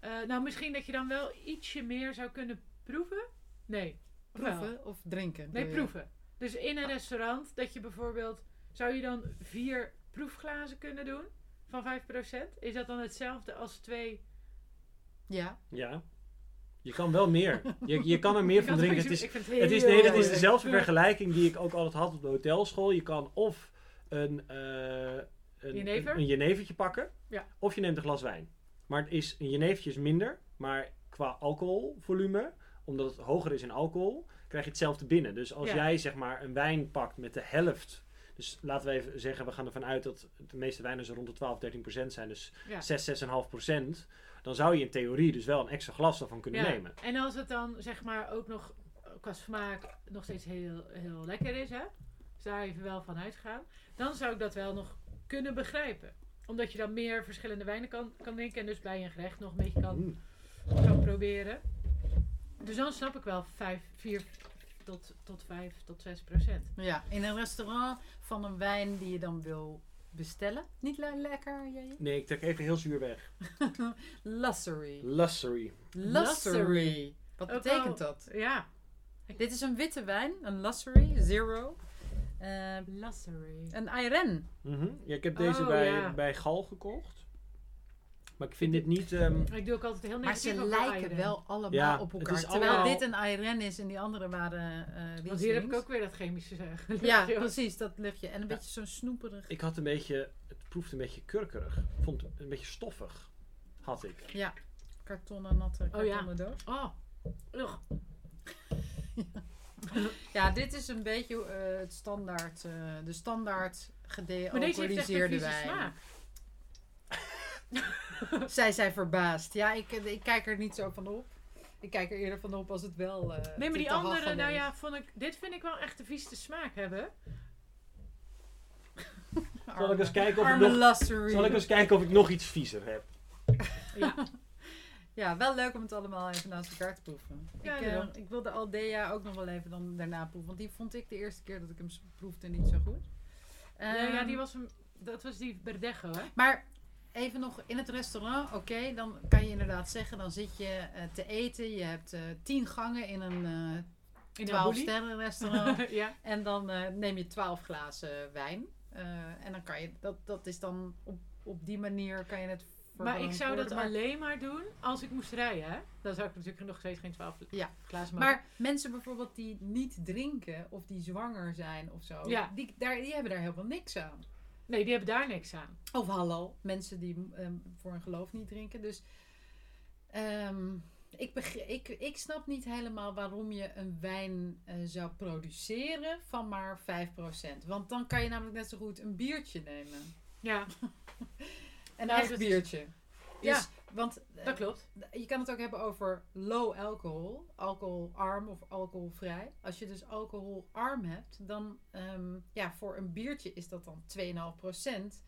eh, nou, misschien dat je dan wel ietsje meer zou kunnen proeven. Nee. Of? Proeven of drinken? Nee, proeven. Dus in een restaurant, dat je bijvoorbeeld... Zou je dan vier proefglazen kunnen doen? Van 5%? Is dat dan hetzelfde als twee... Ja. Ja. Je kan wel meer. Je, je kan er meer van drinken. Het is, het is, nee, dat is dezelfde vergelijking die ik ook altijd had op de hotelschool. Je kan of een, eh een, Jenever? een, een jenevertje pakken, Ja. of je neemt een glas wijn. Maar het is, een jenevertje is minder, maar qua alcoholvolume, omdat het hoger is in alcohol, krijg je hetzelfde binnen. Dus als Ja. jij zeg maar een wijn pakt met de helft, dus laten we even zeggen, we gaan ervan uit dat de meeste wijnen zo rond de 12, 13 procent zijn, dus Ja. 6, 6,5 procent. Dan zou je in theorie dus wel een extra glas daarvan kunnen Ja, nemen. En als het dan zeg maar ook nog qua smaak nog steeds heel, heel lekker is, hè? Dus daar even wel van uitgaan. Dan zou ik dat wel nog kunnen begrijpen. Omdat je dan meer verschillende wijnen kan, kan drinken. En dus bij een gerecht nog een beetje kan, Mm. kan proberen. Dus dan snap ik wel 5, 4 tot, tot 5 tot 6 procent. ja. In een restaurant van een wijn die je dan wil bestellen. Niet le- lekker, jij? Nee, ik trek even heel zuur weg. Lussery. Lussery. Lussery. Wat Ook betekent dat? Ja. Dit is een witte wijn, een Lussery, zero. Eh, Lassery. een Airen. Mhm. ja, ik heb deze Oh, bij, ja. bij Gal gekocht. Maar ik vind dit niet... ehm, Ik doe ook altijd heel Maar negatief ze lijken wel allemaal Ja, op elkaar. Terwijl allemaal- dit een Airen is en die andere waren eh Want hier heb ik ook weer dat chemische zeggen. Ja, precies, dat luchtje. En een Ja. beetje zo'n snoeperig. ik had een beetje... Het proefde een beetje kurkerig. Ik vond het een beetje stoffig. Had ik. Ja, kartonnen, natte Oh ja. kartonnen doos. Oh. Ugh. Ja, dit is een beetje eh, het standaard, eh, de standaard Maar deze heeft echt een gedealcoholiseerde vieze wijn. smaak. Zij zijn verbaasd. Ja, ik, eh, ik kijk er niet zo van op. Ik kijk er eerder van op als het wel. eh, Nee, maar die andere, nou ja, vond ik, dit vind ik wel echt de vieste smaak hebben. Zal ik eens kijken of ik nog... Zal ik eens kijken of ik nog iets viezer heb? Ja. Ja, wel leuk om het allemaal even naast elkaar te proeven. Ja, ik, eh, daarom. ik wilde Aldea ook nog wel even dan daarna proeven. Want die vond ik de eerste keer dat ik hem proefde niet zo goed. ja, ja, Ehm, die was hem, dat was die Verdejo, hè? Maar even nog in het restaurant, oké, dan kan je inderdaad zeggen, dan zit je eh, te eten. Je hebt eh, tien gangen in een 12 Abuli. sterren restaurant. ja. en dan neem je 12 glazen wijn. En dan kan je, dat, dat is dan op, op die manier kan je het Maar ik zou dat. Maar- alleen maar doen als ik moest rijden, hè? Dan zou ik natuurlijk nog steeds geen 12 Ja. glazen maken. Maar mensen bijvoorbeeld die niet drinken of die zwanger zijn of zo, Ja. die, daar, die hebben daar helemaal niks aan. Nee, die hebben daar niks aan. Of hallo, mensen die ehm, voor een geloof niet drinken. Dus ehm, ik, ik, ik snap niet helemaal waarom je een wijn eh, zou produceren van maar 5%. Want dan kan je namelijk net zo goed een biertje nemen. Ja, Een Nou, echt is- biertje. Ja, Dus, want eh, dat klopt. je kan het ook hebben over low alcohol, alcoholarm of alcoholvrij. Als je dus alcoholarm hebt, dan ja, ja, voor een biertje is dat dan 2,5%.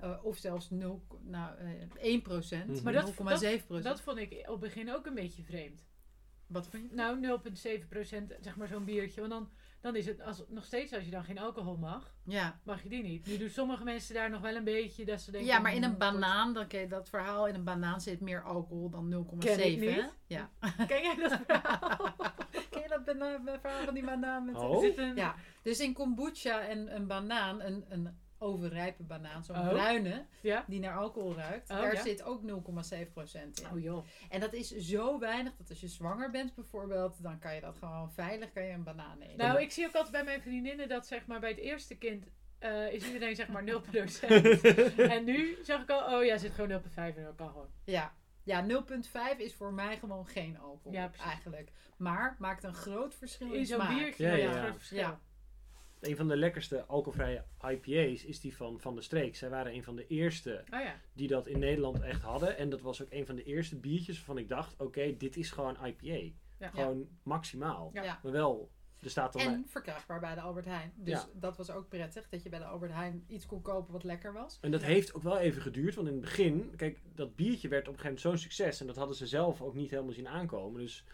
eh of zelfs 0, nou, eh 1%, Mhm. Maar dat- 0,7%. Dat vond ik op het begin ook een beetje vreemd. Wat vind je? Nou, 0,7% zeg maar zo'n biertje. Want dan, dan is het als, nog steeds als je dan geen alcohol mag, Ja. mag je die niet. Nu doen sommige mensen daar nog wel een beetje dat ze denken... ja, maar in een "Hmm, banaan, dan ken je dat verhaal, in een banaan zit meer alcohol dan 0,7. Ken ik hè? niet. Ja. Ken jij dat verhaal? Ken je dat verhaal van die banaan? Met Oh. Zit een, Ja, dus in kombucha en een banaan, een, een overrijpe banaan, zo'n Oh. bruine, Ja? die naar alcohol ruikt, Oh, daar ja. zit ook 0,7% in. Oh joh. En dat is zo weinig dat als je zwanger bent bijvoorbeeld, dan kan je dat gewoon veilig, kan je een banaan nemen. Nou, ik zie ook altijd bij mijn vriendinnen dat zeg maar bij het eerste kind eh, is iedereen zeg maar 0%. en nu zag ik al, oh ja, zit gewoon 0,5 en dat kan gewoon. Ja, ja 0,5 is voor mij gewoon geen alcohol Ja, eigenlijk. Maar maakt een groot verschil in, In smaak. biertje, Ja, ja, ja, ja, ja. groot verschil. Ja. Een van de lekkerste alcoholvrije IPA's is die van Van de Streek. Zij waren een van de eerste Oh ja. die dat in Nederland echt hadden. En dat was ook een van de eerste biertjes waarvan ik dacht... Oké, dit is gewoon IPA. Ja. Gewoon maximaal. Maar wel, er staat. En verkrijgbaar bij de Albert Heijn. Dus Ja. dat was ook prettig, dat je bij de Albert Heijn iets kon kopen wat lekker was. En dat Ja. heeft ook wel even geduurd. Want in het begin, kijk, dat biertje werd op een gegeven moment zo'n succes. En dat hadden ze zelf ook niet helemaal zien aankomen. Dus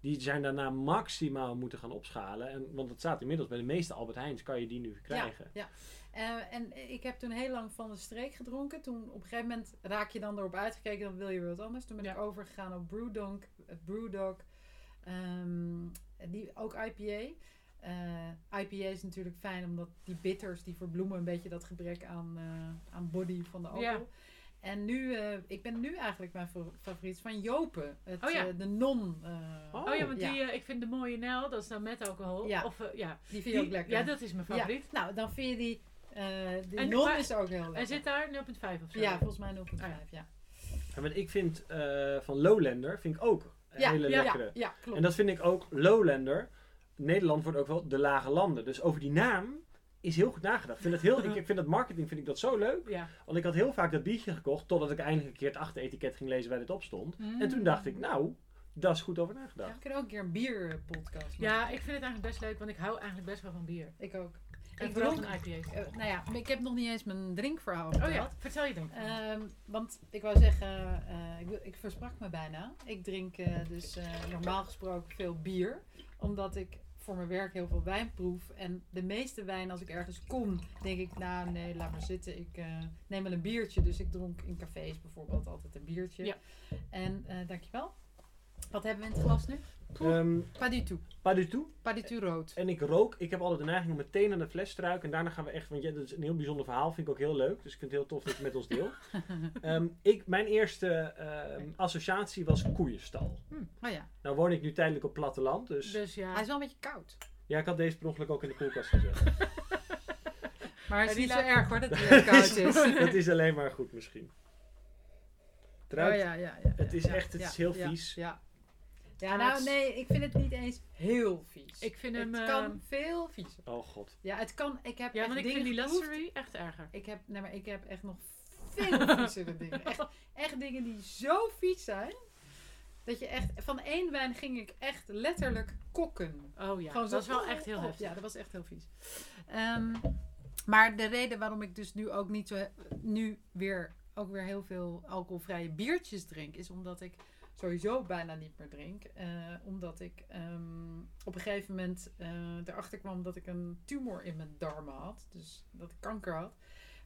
Die zijn daarna maximaal moeten gaan opschalen. En, want het staat inmiddels bij de meeste Albert Heijns kan je die nu krijgen. Ja, Eh, en ik heb toen heel lang van de streek gedronken. Toen op een gegeven moment raak je dan erop uitgekeken, dan wil je weer wat anders. Toen ben Ja. ik overgegaan op Brewdog. eh, Brewdog ehm, die, ook IPA. Eh, IPA is natuurlijk fijn omdat die bitters die verbloemen een beetje dat gebrek aan, eh, aan body van de alcohol. Ja. En nu, eh, ik ben nu eigenlijk mijn fa- favoriet van Jopen. Het, Oh ja. eh, de non. eh, Oh. Oh ja, want ja. die, eh, ik vind de mooie Nel, dat is dan met alcohol. Ja. Of, ja. Die vind je ook lekker. Ja, dat is mijn favoriet. Ja, nou, dan vind je die. eh die En- non maar- is ook heel lekker. Hij zit daar 0,5 of zo. Ja, volgens mij 0,5. Ah, ja. Want ik vind eh, van Lowlander vind ik ook een Ja, hele ja, lekkere. ja, ja, klopt. En dat vind ik ook Lowlander. Nederland wordt ook wel de lage landen. Dus over die naam is heel goed nagedacht. Ik vind, het heel, ik, ik vind dat marketing vind ik dat zo leuk. Ja. Want ik had heel vaak dat biertje gekocht. Totdat ik eindelijk een keer het achteretiket ging lezen waar dit op stond. Mm. En toen dacht ik, nou, daar is goed over Ja, nagedacht. we kunnen ook een keer een bierpodcast maken. Ja, ik vind het eigenlijk best leuk, want ik hou eigenlijk best wel van bier. Ik ook. En Ik vooral dronk, van IPA's. eh, nou ja, maar ik heb nog niet eens mijn drinkverhaal Oh ja, vertel je dan. Ehm, want ik wou zeggen, eh, ik, ik versprak me bijna. Ik drink eh, dus eh, normaal gesproken veel bier. Omdat ik voor mijn werk heel veel wijn proef. En de meeste wijn, als ik ergens kom, denk ik, nou nee, laat maar zitten. Ik eh, neem wel een biertje. Dus ik dronk in cafés bijvoorbeeld altijd een biertje. Ja. En eh, dankjewel. Wat hebben we in het glas nu? Ehm Pas du tout. pas du tout. Pas du tout rood. En ik rook. Ik heb altijd de neiging om meteen aan de fles te ruiken. En daarna gaan we echt... Want ja, dat is een heel bijzonder verhaal. Vind ik ook heel leuk. Dus ik vind het heel tof dat je het met ons deelt. Ehm, ik, mijn eerste ehm, associatie was koeienstal. Oh ja, Nou woon ik nu tijdelijk op platteland. Dus Dus ja. hij is wel een beetje koud. ja, ik had deze per ongeluk ook in de koelkast gezet. Maar het is niet zo laat- erg hoor dat hij koud is. dat is alleen maar goed misschien. Het ruikt- Oh, ja, ja, ja, Het is ja, echt- het ja, is heel ja, vies. Ja, ja nou het- nee, ik vind het niet eens heel vies. Ik vind het hem... eh, kan veel viezer. Oh god. Ja, het kan. Ik heb Ja, echt want ik vind die. Lassery echt erger. Ik heb, nee, maar ik heb echt nog veel viezere dingen. Echt, echt dingen die zo vies zijn. Dat je echt, van één wijn ging ik echt letterlijk kokken. Oh ja, Gewoon dat is wel echt heel heftig. Ja, dat was echt heel vies. Ehm, maar de reden waarom ik dus nu ook niet zo nu weer ook weer heel veel alcoholvrije biertjes drink, is omdat ik sowieso bijna niet meer drink. Eh, omdat ik ehm, op een gegeven moment eh, erachter kwam dat ik een tumor in mijn darmen had. Dus dat ik kanker had.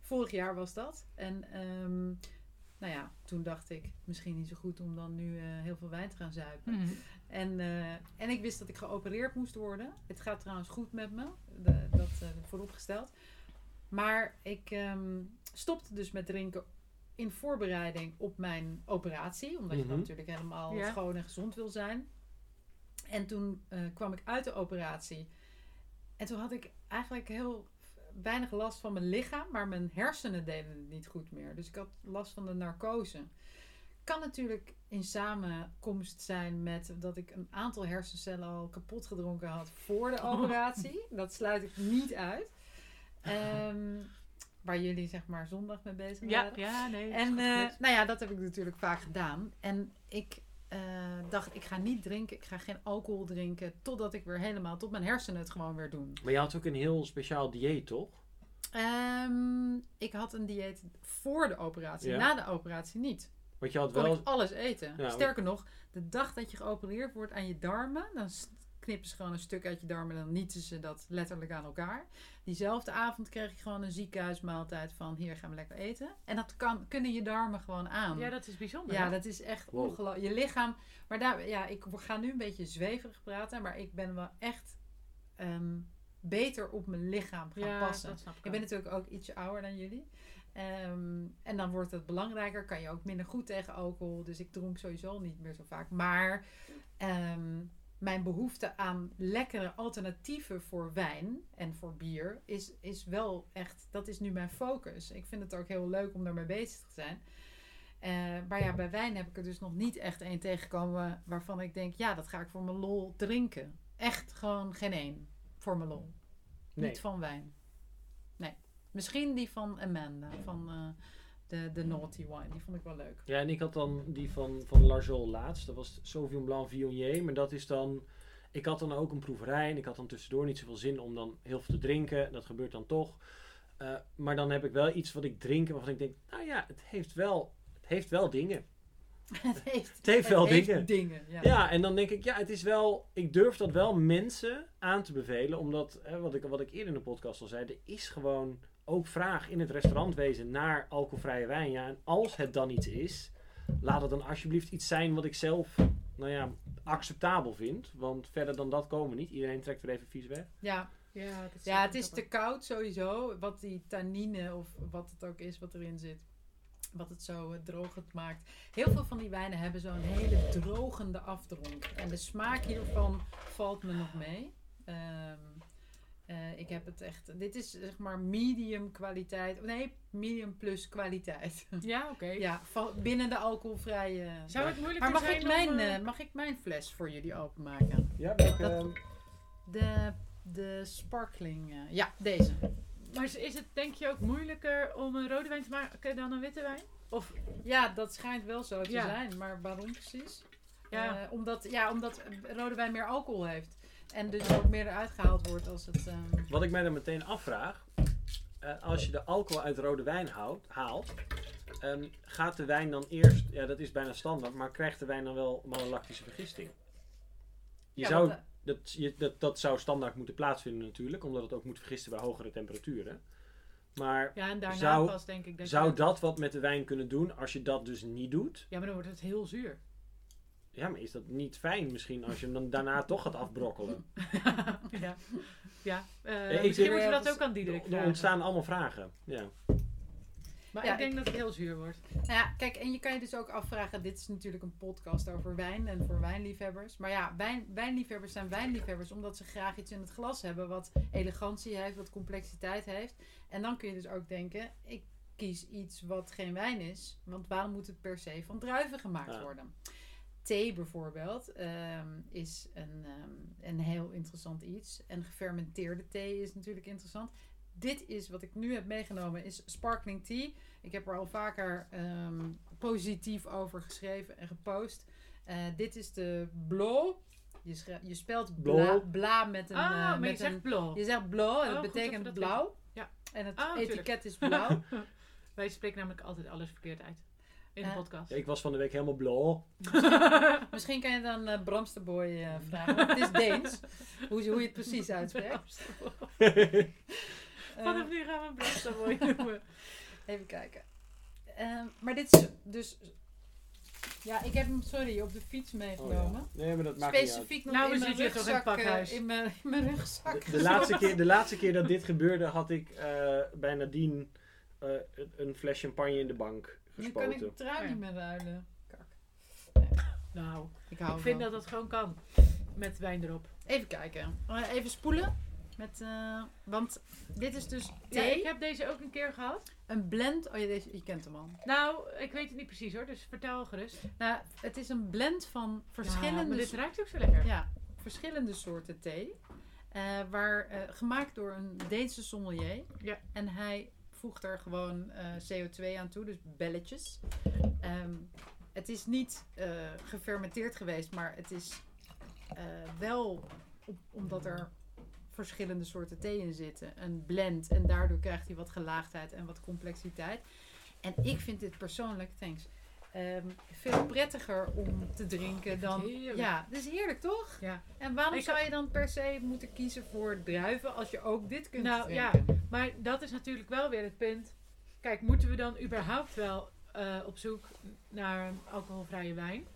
Vorig jaar was dat. En ehm, nou ja, toen dacht ik misschien niet zo goed om dan nu eh, heel veel wijn te gaan zuipen. Mhm. En, en ik wist dat ik geopereerd moest worden. Het gaat trouwens goed met me, de, dat vooropgesteld. Maar ik ehm, stopte dus met drinken in voorbereiding op mijn operatie. Omdat je dan Mhm. natuurlijk helemaal Ja. schoon en gezond wil zijn. En toen eh, kwam ik uit de operatie. En toen had ik eigenlijk heel weinig last van mijn lichaam. Maar mijn hersenen deden het niet goed meer. Dus ik had last van de narcose. Kan natuurlijk in samenkomst zijn met dat ik een aantal hersencellen al kapot gedronken had voor de operatie. Dat sluit ik niet uit. Ehm, waar jullie zeg maar zondag mee bezig Ja, waren. ja, nee. En eh, nou ja, dat heb ik natuurlijk vaak gedaan. En ik eh, dacht, ik ga niet drinken, ik ga geen alcohol drinken, totdat ik weer helemaal, tot mijn hersenen het gewoon weer doen. Maar je had ook een heel speciaal dieet, toch? Ehm, ik had een dieet voor de operatie, Ja. na de operatie niet. Want je had Kon wel... ik alles eten. Ja, Sterker nog, de dag dat je geopereerd wordt aan je darmen, dan knippen ze gewoon een stuk uit je darmen en dan nieten ze dat letterlijk aan elkaar. Diezelfde avond kreeg ik gewoon een ziekenhuismaaltijd van hier gaan we lekker eten. En dat kan, kunnen je darmen gewoon aan. Ja, dat is bijzonder. Ja, dat is echt Wow. ongelooflijk. Je lichaam. Maar daar, ja, ik ga nu een beetje zweverig praten, maar ik ben wel echt ehm, beter op mijn lichaam gaan ja, passen. dat snap ik Ik ben natuurlijk ook ietsje ouder dan jullie. Ehm, en dan wordt het belangrijker. Kan je ook minder goed tegen alcohol. Dus ik dronk sowieso niet meer zo vaak. Maar ehm, mijn behoefte aan lekkere alternatieven voor wijn en voor bier is, is wel echt, dat is nu mijn focus. Ik vind het ook heel leuk om daarmee bezig te zijn. Eh, maar ja, bij wijn heb ik er dus nog niet echt één tegengekomen waarvan ik denk, ja, dat ga ik voor mijn lol drinken. Echt gewoon geen één voor mijn lol. Nee. Niet van wijn. Nee. Misschien die van Amanda, van eh, de, de Naughty Wine. Die vond ik wel leuk. Ja, en ik had dan die van, van Larjol laatst. Dat was Sauvignon Blanc Viognier. Maar dat is dan... Ik had dan ook een proeverij. En ik had dan tussendoor niet zoveel zin om dan heel veel te drinken. Dat gebeurt dan toch. Eh, maar dan heb ik wel iets wat ik drink. Waarvan ik denk, nou ja, het heeft wel, het heeft wel dingen. het heeft, Het heeft wel dingen ja. Ja, en dan denk ik, ja, het is wel. Ik durf dat wel mensen aan te bevelen. Omdat, hè, wat, ik, wat ik eerder in de podcast al zei, er is gewoon ook vraag in het restaurantwezen naar alcoholvrije wijn. Ja, en als het dan iets is, laat het dan alsjeblieft iets zijn wat ik zelf, nou ja, acceptabel vind. Want verder dan dat komen we niet. Iedereen trekt weer even vies weg. Ja. Ja, dat ja, het is te koud sowieso. Wat die tannine of wat het ook is wat erin zit. Wat het zo eh, drogend maakt. Heel veel van die wijnen hebben zo'n hele drogende afdronk. En de smaak hiervan valt me nog mee. Ehm, eh, ik heb het echt. Dit is zeg maar medium kwaliteit. Nee, medium plus kwaliteit. Ja, oké. ja, van, binnen de alcoholvrije. Zou het moeilijker maar mag zijn ik, mijn, eh, eh, mag ik mijn fles voor jullie openmaken? Ja, Dat- De, de sparkling. eh, ja, deze. Maar is is het denk je ook moeilijker om een rode wijn te maken dan een witte wijn? Of Ja, dat schijnt wel zo te Ja. zijn. Maar waarom precies? Ja. Eh, omdat, ja, omdat rode wijn meer alcohol heeft. En dus ook meer eruit gehaald wordt als het... ehm, Wat ik mij dan meteen afvraag, eh, als je de alcohol uit rode wijn houdt, haalt, ehm, gaat de wijn dan eerst, ja dat is bijna standaard, maar krijgt de wijn dan wel malolactische vergisting? Je ja, zou, want, eh, dat, je, dat, dat zou standaard moeten plaatsvinden natuurlijk, omdat het ook moet vergisten bij hogere temperaturen. Maar ja, en daarna Zou- pas denk ik dat zou dat wat met de wijn kunnen doen als je dat dus niet doet? Ja, maar dan wordt het heel zuur. Ja, maar is dat niet fijn misschien als je hem dan daarna toch gaat afbrokkelen? ja. Ja, eh, ik misschien moeten we dat ook aan Diederik Er ontstaan allemaal vragen. Ja. Maar Ja, ik denk dat het heel zuur wordt. Nou ja, kijk, en je kan je dus ook afvragen, dit is natuurlijk een podcast over wijn en voor wijnliefhebbers. Maar ja, wijn, wijnliefhebbers zijn wijnliefhebbers omdat ze graag iets in het glas hebben wat elegantie heeft, wat complexiteit heeft. En dan kun je dus ook denken, ik kies iets wat geen wijn is, want waarom moet het per se van druiven gemaakt Ja. worden? Thee bijvoorbeeld ehm, is een, ehm, een heel interessant iets. En gefermenteerde thee is natuurlijk interessant. Dit is wat ik nu heb meegenomen, is sparkling tea. Ik heb er al vaker ehm, positief over geschreven en gepost. Eh, dit is de Blo. Je, je spelt bla, Blo. bla met een... ah, eh, maar met je zegt een blauw. je zegt Blo en Oh, dat betekent dat blauw. Ja. En het Ah, etiket is blauw. Wij spreken namelijk altijd alles verkeerd uit. In de podcast. Ja, Ik was van de week helemaal blauw. Misschien kan je dan eh Bramsterboy eh, vragen. want het is Deens. Hoe, hoe je het precies uitspreekt. Vanaf nu gaan we een brandstapboy noemen. Even kijken. Ehm, maar dit is dus... Ja, ik heb hem, sorry, op de fiets meegenomen. Oh, ja. Nee, maar dat maakt niet uit. Specifiek nog Nou, in mijn toch in het rugzak. eh, pakhuis. in, mijn, in mijn rugzak. De, de laatste keer, de laatste keer dat dit gebeurde had ik eh, bij Nadine eh, een fles champagne in de bank Nu kan ik trui niet meer ruilen. Kak. Nou, Ik hou ik vind dat dat gewoon kan. Met wijn erop. Even kijken. Eh, Even spoelen. Met, eh, want dit is dus Ja, thee. ik heb deze ook een keer gehad. Een blend. Oh ja, deze, je kent hem al. Nou, ik weet het niet precies hoor, dus vertel gerust. Nou, het is een blend van Ja, verschillende, maar dit ruikt ook zo lekker. ja, verschillende soorten thee. Eh, waar, eh, gemaakt door een Deense sommelier. Ja. En hij voegt er gewoon eh, CO2 aan toe, dus belletjes. Ehm, het is niet eh, gefermenteerd geweest, maar het is eh, wel omdat er verschillende soorten thee in zitten. Een blend. En daardoor krijgt hij wat gelaagdheid en wat complexiteit. En ik vind dit persoonlijk, thanks, ehm, veel prettiger om te drinken dan... Heerlijk. Ja, het is heerlijk toch? Ja. En waarom Ik zou je dan per se moeten kiezen voor druiven als je ook dit kunt Nou, drinken? Maar dat is natuurlijk wel weer het punt. Kijk, moeten we dan überhaupt wel eh, op zoek naar een alcoholvrije wijn?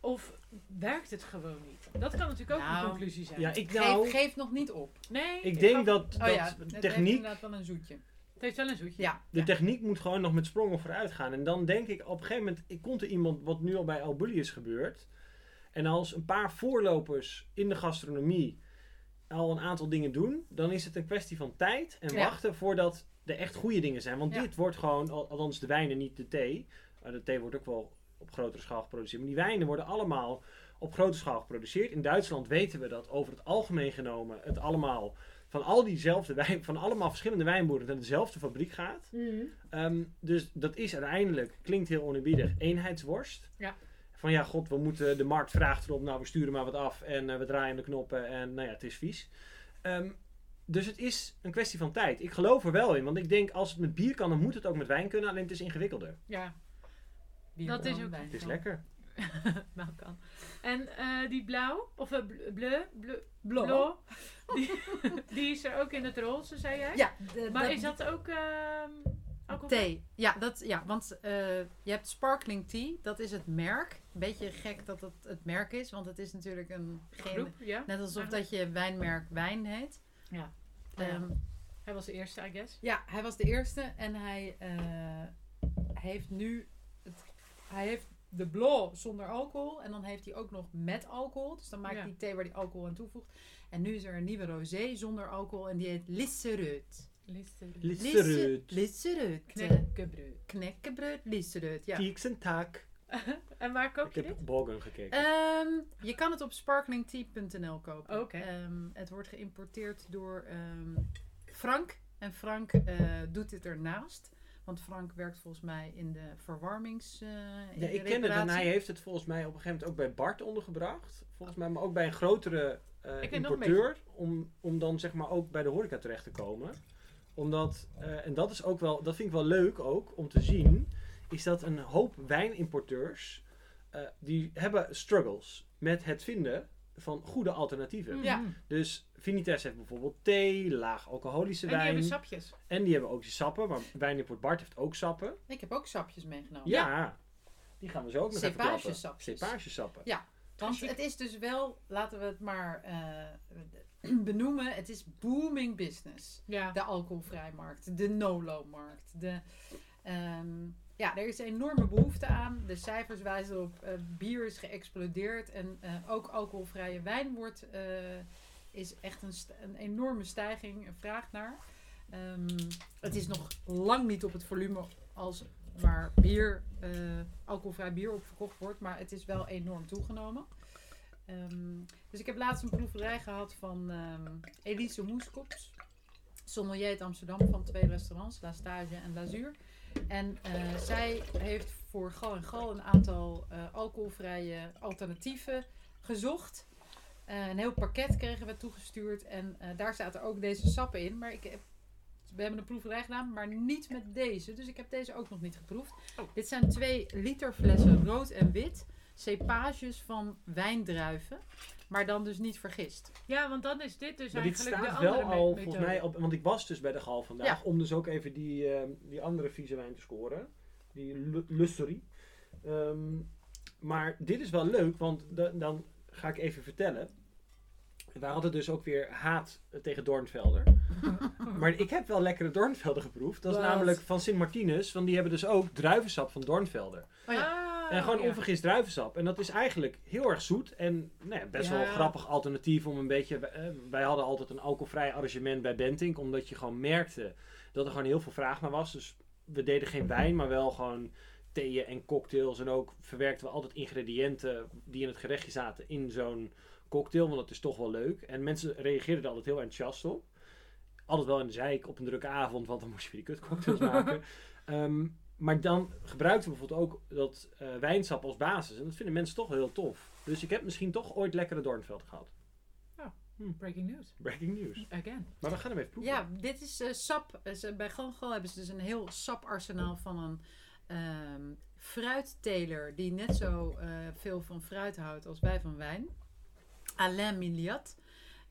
Of werkt het gewoon niet? Dat kan natuurlijk ook Nou, een conclusie zijn. Ja, ik Geef, nou, geef nog niet op. nee, ik denk dat, Oh dat ja, het heeft techniek, inderdaad wel een zoetje. Het heeft wel een zoetje. Ja, de ja. techniek moet gewoon nog met sprongen vooruit gaan. En dan denk ik, op een gegeven moment ik komt er iemand, wat nu al bij Albully is gebeurd. En als een paar voorlopers in de gastronomie al een aantal dingen doen, dan is het een kwestie van tijd en Ja. wachten voordat er echt goede dingen zijn. Want Ja. dit wordt gewoon, al- althans de wijnen, niet de thee. De thee wordt ook wel op grotere schaal geproduceerd. Maar die wijnen worden allemaal op grote schaal geproduceerd. In Duitsland weten we dat over het algemeen genomen het allemaal van al diezelfde wijn, van allemaal verschillende wijnboeren naar dezelfde fabriek gaat. Ehm, dus dat is uiteindelijk, klinkt heel oneerbiedig, eenheidsworst. Ja. Van ja, god, we moeten, de markt vraagt erop, nou we sturen maar wat af en eh, we draaien de knoppen en nou ja, het is vies. Ehm, dus het is een kwestie van tijd. Ik geloof er wel in, want ik denk als het met bier kan, dan moet het ook met wijn kunnen, alleen het is ingewikkelder. Ja. bier Dat is ook- wijn Het is lekker. nou kan. En eh, die blauw, of uh, bleu, bleu, die, die is er ook in het roze, zei jij? Ja, de- Maar is dat ook ehm alcohol? Thee. Ja, dat, ja want eh, je hebt sparkling tea, dat is het merk. Beetje gek dat het het merk is, want het is natuurlijk een geen, Groep, ja. net alsof dat je wijnmerk wijn heet. Ja. Ehm, Hij was de eerste, I guess. ja, hij was de eerste en hij heeft nu het, hij heeft de blauw zonder alcohol en dan heeft hij ook nog met alcohol. Dus dan maakt Ja. hij thee waar hij alcohol aan toevoegt. En nu is er een nieuwe rosé zonder alcohol en die heet Lissereut. Litsereut. Lissereut. Knekkenbreud. Knekkenbreud, Lissereut. Ja. Tieks en taak. En waar koop Ik je heb dit? Bogen gekeken. Ehm, je kan het op sparklingtea.nl kopen. Oké. Ehm, het wordt geïmporteerd door ehm, Frank. En Frank eh, doet dit ernaast. Want Frank werkt volgens mij in de verwarmings... eh, in Ja, de ik ken het en hij heeft het volgens mij op een gegeven moment ook bij Bart ondergebracht. Volgens mij, maar ook bij een grotere eh, Ik ken nog een importeur. Om, om dan zeg maar ook bij de horeca terecht te komen. Omdat, eh, en dat is ook wel, dat vind ik wel leuk ook om te zien. Is dat een hoop wijnimporteurs, eh, die hebben struggles met het vinden van goede alternatieven. Mhm. Ja. Dus Vinites heeft bijvoorbeeld thee, laag alcoholische En die wijn. hebben sapjes. en die hebben ook die sappen, maar Wijnimport Bart heeft ook sappen. Ik heb ook sapjes meegenomen. Ja, die gaan we zo ook nog even klappen. Cepagesappen. Want Chic. het is dus wel, laten we het maar eh, benoemen, het is booming business. Ja. De alcoholvrijmarkt, de no-low-markt. De, ehm, ja, er is een enorme behoefte aan. De cijfers wijzen op eh, bier is geëxplodeerd en eh, ook alcoholvrije wijn wordt, eh, is echt een, een enorme stijging, vraag naar. Ehm, het is nog lang niet op het volume als waar bier, eh, alcoholvrij bier op verkocht wordt, maar het is wel enorm toegenomen. Ehm, dus ik heb laatst een proeverij gehad van ehm, Elise Moeskops, sommelier uit Amsterdam van twee restaurants, La Stage en Lazuur. En eh, zij heeft voor Gal en Gal een aantal eh, alcoholvrije alternatieven gezocht. Eh, een heel pakket kregen we toegestuurd en eh, daar zaten ook deze sappen in. Maar ik heb, we hebben een proeverij gedaan, maar niet met deze. Dus ik heb deze ook nog niet geproefd. Oh. Dit zijn twee liter flessen rood en wit. Cepages van wijndruiven. Maar dan dus niet vergist. ja, want dan is dit dus Maar dit eigenlijk de staat andere wel al, volgens mij, op, want ik was dus bij de Gal vandaag, Ja. om dus ook even die, eh, die andere vieze wijn te scoren. Die Lu- Lusserie. Ehm, maar dit is wel leuk, want da- dan ga ik even vertellen. Wij hadden dus ook weer haat tegen Doornvelder. maar ik heb wel lekkere Doornvelder geproefd. Dat is Wat? namelijk van Sint Martinus, want die hebben dus ook druivensap van Doornvelder. Oh ja. Ah, En gewoon ja. onvergist druivensap. En dat is eigenlijk heel erg zoet. En nou ja, best wel een grappig alternatief om een beetje... eh, wij hadden altijd een alcoholvrij arrangement bij Bentink. Omdat je gewoon merkte dat er gewoon heel veel vraag naar was. Dus we deden geen wijn, maar wel gewoon theeën en cocktails. En ook verwerkten we altijd ingrediënten die in het gerechtje zaten in zo'n cocktail. Want dat is toch wel leuk. En mensen reageerden er altijd heel enthousiast op. Altijd wel in de zeik op een drukke avond, want dan moest je weer die kutcocktails maken. Ehm, maar dan gebruikten we bijvoorbeeld ook dat eh, wijnsap als basis. En dat vinden mensen toch wel heel tof. Dus ik heb misschien toch ooit lekkere Doornveld gehad. Breaking news. Breaking news. Again. Maar we gaan hem even proeven. Ja, dit is eh, sap. Eh, bij Gangal hebben ze dus een heel saparsenaal van een ehm fruitteler die net zo eh, veel van fruit houdt als wij van wijn. Alain Miliat.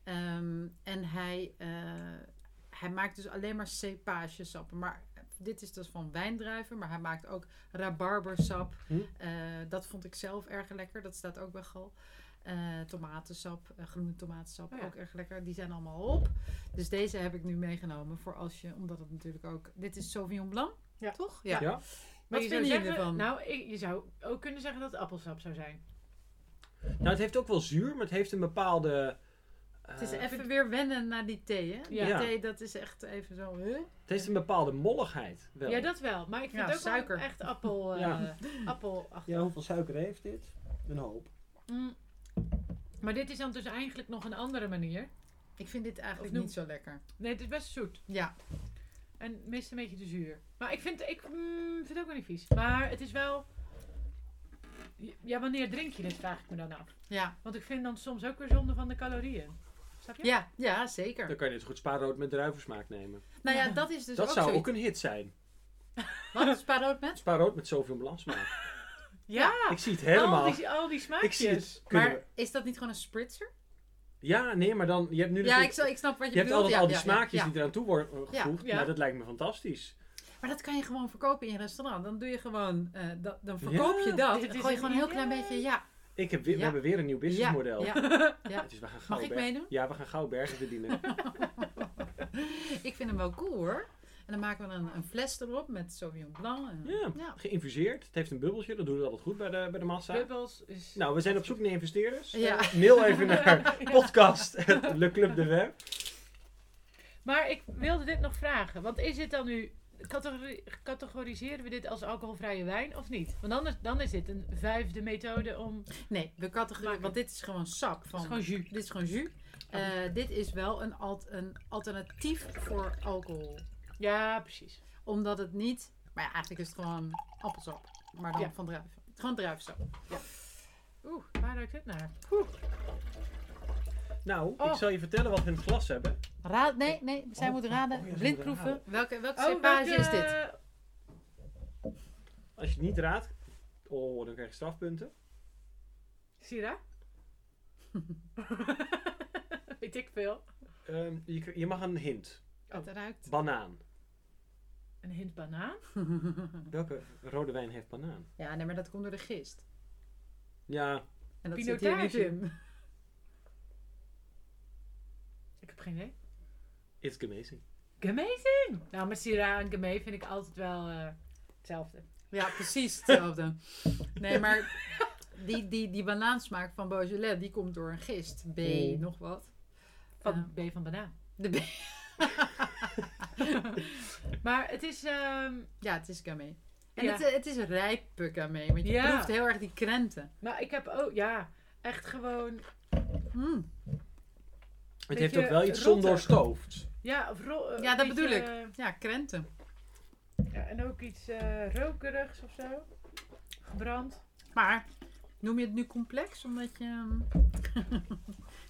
Ehm, en hij, eh, hij maakt dus alleen maar cepagesappen. Maar dit is dus van wijndruiven, maar hij maakt ook rabarbersap. Hm. Eh, dat vond ik zelf erg lekker. Dat staat ook bij Gal. Tomatensap, groene tomatensap, Oh ja. ook erg lekker. Die zijn allemaal op. Dus deze heb ik nu meegenomen voor als je, omdat het natuurlijk ook. Dit is Sauvignon Blanc, Ja. toch? Ja. Maar Wat je zou vinden jullie zeggen, ervan? Nou, ik, je zou ook kunnen zeggen dat het appelsap zou zijn. Nou, het heeft ook wel zuur, maar het heeft een bepaalde... eh, Het is even weer wennen naar die thee, hè? Die Ja. thee, dat is echt even zo. Huh? het heeft een bepaalde molligheid. Wel. Ja, dat wel. Maar ik vind Ja, het ook suiker. wel echt appel, eh Ja. appel Ja, hoeveel suiker heeft dit? Een hoop. Mm. Maar dit is dan dus eigenlijk nog een andere manier. Ik vind dit eigenlijk Of noem- niet zo lekker. Nee, het is best zoet. Ja, En meestal een beetje te zuur. Maar ik vind, ik mm, vind het ook wel niet vies. Maar het is wel... Ja, wanneer drink je dit, vraag ik me dan af. ja, Want ik vind dan soms ook weer zonde van de calorieën. Snap je? ja, ja zeker. Dan kan je zo goed spaarrood met druivensmaak nemen. Nou ja, dat is dus dat ook zou zoiets. ook een hit zijn. Wat? Spaarrood met? Spaarrood met zoveel balansmaak. Ja, Ik zie het helemaal. Al die, al die ik smaakjes. zie het. Kunnen Maar we- is dat niet gewoon een spritzer? Ja, nee, maar dan... Je hebt nu Ja, natuurlijk- ik, snap wat je, je hebt bedoelt. altijd Ja, al die smaakjes ja. die eraan toe worden eh, Ja, gevoegd. ja. Nou, dat lijkt me fantastisch. Maar dat kan je gewoon verkopen in je restaurant. Dan doe je gewoon, eh, dat, dan verkoop je dat. is gooi je gewoon een heel klein beetje, ja. Ik heb weer, We Ja. hebben weer een nieuw businessmodel. Ja, ja. Het is, we gaan Mag ik meedoen? Ja, we gaan gouden bergen verdienen. ik vind hem wel cool hoor. En dan maken we een, een fles erop met Sauvignon Blanc. En, Ja, ja. geïnfuseerd. Het heeft een bubbeltje, dat doet het altijd goed bij de, bij de massa. Bubbles is... Nou, we zijn op zoek naar investeerders. Ja. Mail even naar podcast Le Club de Web. Maar ik wilde dit nog vragen. Want is dit dan nu... categori- Categoriseren we dit als alcoholvrije wijn of niet? Want dan is, dan is dit een vijfde methode om... Nee, we categoriseren, want dit is gewoon sap. Van, is gewoon jus. Dit is gewoon jus. Eh, dit is wel een, alt, een alternatief voor alcohol. Ja, precies. Omdat het niet... Maar ja, eigenlijk is het gewoon appelsap. Maar dan Ja. van druiven. Gewoon druivensap. Oeh, waar ruikt dit naar? Nou, Oh. ik zal je vertellen wat we in het glas hebben. Raad, nee, nee. Zij Oh, moet raden. oh ja, ze blind moet proeven. raden. Welke, welke Oh, cepage welke- is dit? Als je het niet raadt, oh, dan krijg je strafpunten. Syrah? Weet ik veel. Ehm, je, je mag een hint. Het ruikt. Banaan. Een hint banaan? Welke rode wijn heeft banaan? ja, nee, maar dat komt door de gist. Ja, En dat zit hier niet Pinotage. in. Ik heb geen idee. it's amazing. Amazing! Nou, met Syrah en Gamay vind ik altijd wel eh, hetzelfde. Ja, precies hetzelfde. Nee, maar die, die, die banaansmaak van Beaujolais, die komt door een gist. B, Mm. nog wat. Van B van banaan. De B. Maar het is... ehm, Ja, het is Gamay. En Ja. het, eh, het is rijpe Gamay, want je Ja. proeft heel erg die krenten. maar ik heb ook... Ja, echt gewoon... Mm. Het heeft ook wel iets rotter. ondoorstoofd. Ja, of ro- eh, Ja, dat beetje, bedoel ik. eh, Ja, krenten. ja, en ook iets eh, rokerigs of zo. Gebrand. Maar, noem je het nu complex? Omdat je... ehm,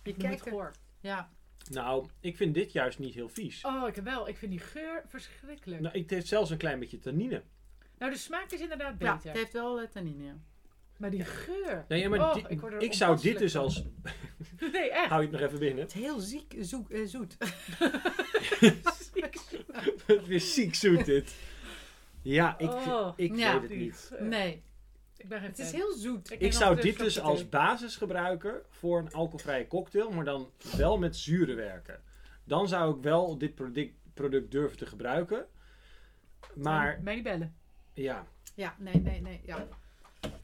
je Kijk kijkt... hoor. Ja, Nou, ik vind dit juist niet heel vies. Oh, ik heb wel. Ik vind die geur verschrikkelijk. Nou, het heeft zelfs een klein beetje tannine. Nou, de smaak is inderdaad ja beter. het heeft wel eh, tannine. ja. Maar die geur. Nee, ja, maar Oh, ik ik, word er zou dit dus als... Nee, echt. Hou je het nog even binnen. Het is heel ziek, zoek, eh, zoet. Het is ziek zoet dit. Ja, ik, Oh, ik ja. weet het niet. Nee, Ik ben geen het is heel zoet. Ik zou dit dus als basis gebruiken voor een alcoholvrije cocktail, maar dan wel met zuren werken. Dan zou ik wel dit product, product durven te gebruiken. Maar Mij niet bellen. ja, Ja, nee, nee, nee. Ja.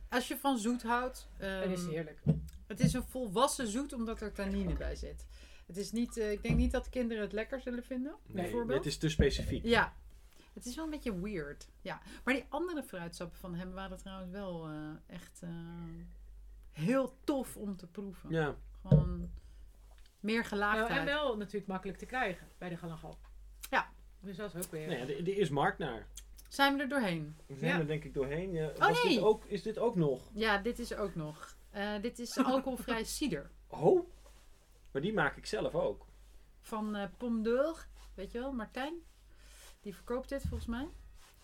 Als je van zoet houdt, ehm, Dat is heerlijk. het is een volwassen zoet omdat er tannine bij zit. Het is niet, eh, ik denk niet dat kinderen het lekker zullen vinden. nee, bijvoorbeeld. het is te specifiek. Ja, het is wel een beetje weird. Ja. Maar die andere fruitsappen van hem waren trouwens wel eh, echt eh, heel tof om te proeven. Ja, Gewoon meer Nou, gelaagdheid. en wel natuurlijk makkelijk te krijgen bij de Galangal. Ja. Dus dat is ook weer. nee, er, er is markt naar. Zijn we er doorheen? We zijn Ja. er denk ik doorheen. Ja, Oh, was nee. dit ook, is dit ook nog? Ja, dit is ook nog. Eh, dit is alcoholvrij cider. Oh, maar die maak ik zelf ook. Van eh Pomme d'Or. Weet je wel, Martijn. Die verkoopt dit volgens mij.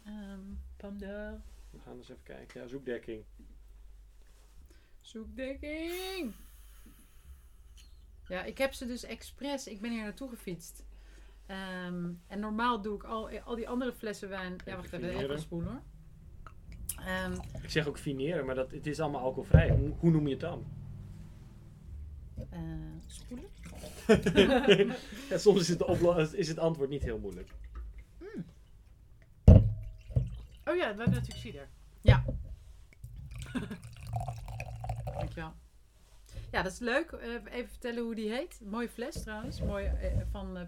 Ehm, Panda. We gaan eens even kijken. Ja, zoekdekking. zoekdekking. Ja, ik heb ze dus expres. Ik ben hier naartoe gefietst. Ehm, en normaal doe ik al, al die andere flessen wijn. Ja, wacht even. Even spoelen hoor. Ehm, Ik zeg ook fineren, maar dat, het is allemaal alcoholvrij. Hoe, hoe noem je het dan? eh, spoelen? Ja, soms is het, is het antwoord niet heel moeilijk. Oh ja, we hebben natuurlijk cider. Dankjewel. Ja, dat is leuk. Eh, even vertellen hoe die heet. Mooie fles trouwens. Mooi eh, van eh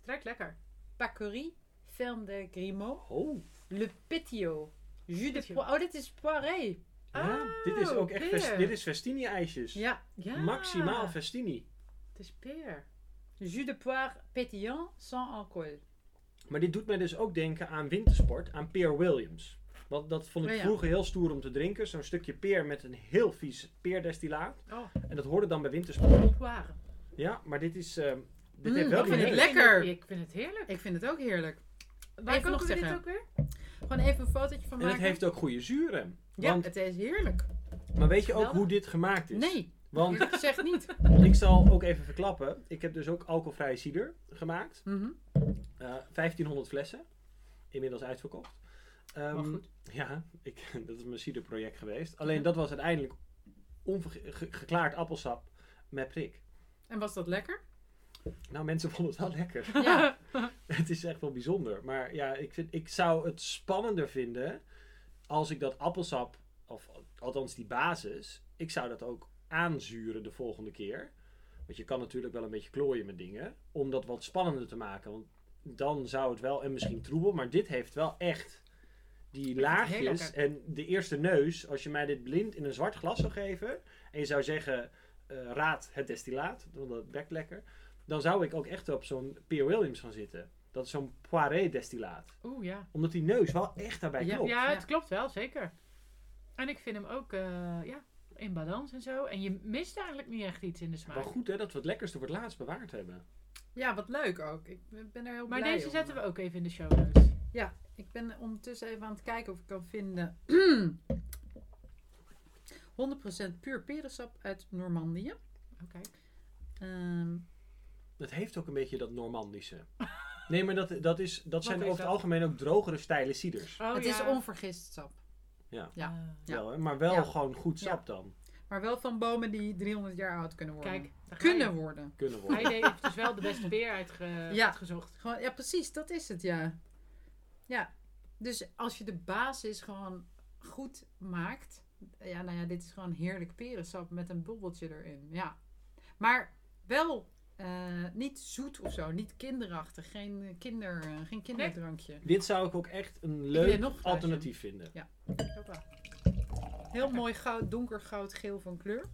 Trekt lekker. Pacorie Ferme de Grimaud. Oh, Le Pétio. Jus de poire. Oh, dit is poiré. ja, Oh, dit is ook echt fest- peer. dit is festini-ijsjes. Ja. Ja. Maximaal festini. Het is peer. Jus de poire pétillant sans alcool. Maar dit doet mij dus ook denken aan wintersport, aan Peer Williams. Want dat vond ik Oh ja. vroeger heel stoer om te drinken. Zo'n stukje peer met een heel vies peerdestillaat. Oh, En dat hoorde dan bij wintersport. Ja, maar dit is... ehm, dit Mm, heeft wel ik vind het lekker. Ik vind het heerlijk. Ik vind het ook heerlijk. Waar Even kopen nog we dit zeggen. ook weer? Gewoon even een fotootje van En maken. het heeft ook goede zuren. ja, het is heerlijk. maar weet je ook hoe dit gemaakt is? Nee, Want eerlijk gezegd niet. ik zal ook even verklappen. Ik heb dus ook alcoholvrije cider gemaakt. Mhm. Eh 1500 flessen. Inmiddels uitverkocht. Ehm, Wel goed. Ja, ik, dat is mijn ciderproject geweest. Alleen dat was uiteindelijk ongeklaard appelsap met prik. En was dat lekker? Nou, mensen vonden het wel lekker. Ja. het is echt wel bijzonder. Maar ja, ik, vind, ik zou het spannender vinden als ik dat appelsap, of althans die basis, ik zou dat ook aanzuren de volgende keer. Want je kan natuurlijk wel een beetje klooien met dingen, om dat wat spannender te maken. Want dan zou het wel, en misschien troebel, maar dit heeft wel echt die laagjes. En de eerste neus, als je mij dit blind in een zwart glas zou geven, en je zou zeggen, eh, raad het destillaat, want dat bekt lekker. Dan zou ik ook echt op zo'n P. Williams gaan zitten. Dat is zo'n poiré destillaat. Oeh, ja. Omdat die neus wel echt daarbij Ja, klopt. Ja, het Ja. klopt wel, zeker. En ik vind hem ook eh, ja, in balans en zo. En je mist eigenlijk niet echt iets in de smaak. Wel goed hè, dat we het lekkerste voor het laatst bewaard hebben. ja, wat leuk ook. Ik ben er heel maar blij deze om. zetten we ook even in de show notes. Ja, ik ben ondertussen even aan het kijken of ik kan vinden. 100% puur perensap uit Normandië. Oké. Ehm, Het heeft ook een beetje dat Normandische. Nee, maar dat, dat, is, dat zijn is over het dat? algemeen ook drogere stijle ciders. Oh, het ja. is onvergist sap. Ja. Ja. Ja. Wel, hè, maar wel Ja. gewoon goed Ja. sap dan. Maar wel van bomen die 300 jaar oud kunnen worden. Kijk, je. kunnen worden. Kunnen worden. Hij heeft dus wel de beste peer uitge Ja. uitgezocht. Gewoon, ja, precies, dat is het, ja. Ja, dus als je de basis gewoon goed maakt. Ja, nou ja, dit is gewoon heerlijk perensap met een bubbeltje erin. Ja. Maar wel eh, niet zoet of zo, niet kinderachtig. Geen, kinder, eh, geen kinderdrankje. Dit zou ik ook echt een leuk alternatief vinden. Hoppa. Heel mooi goud, donkergoud geel van kleur.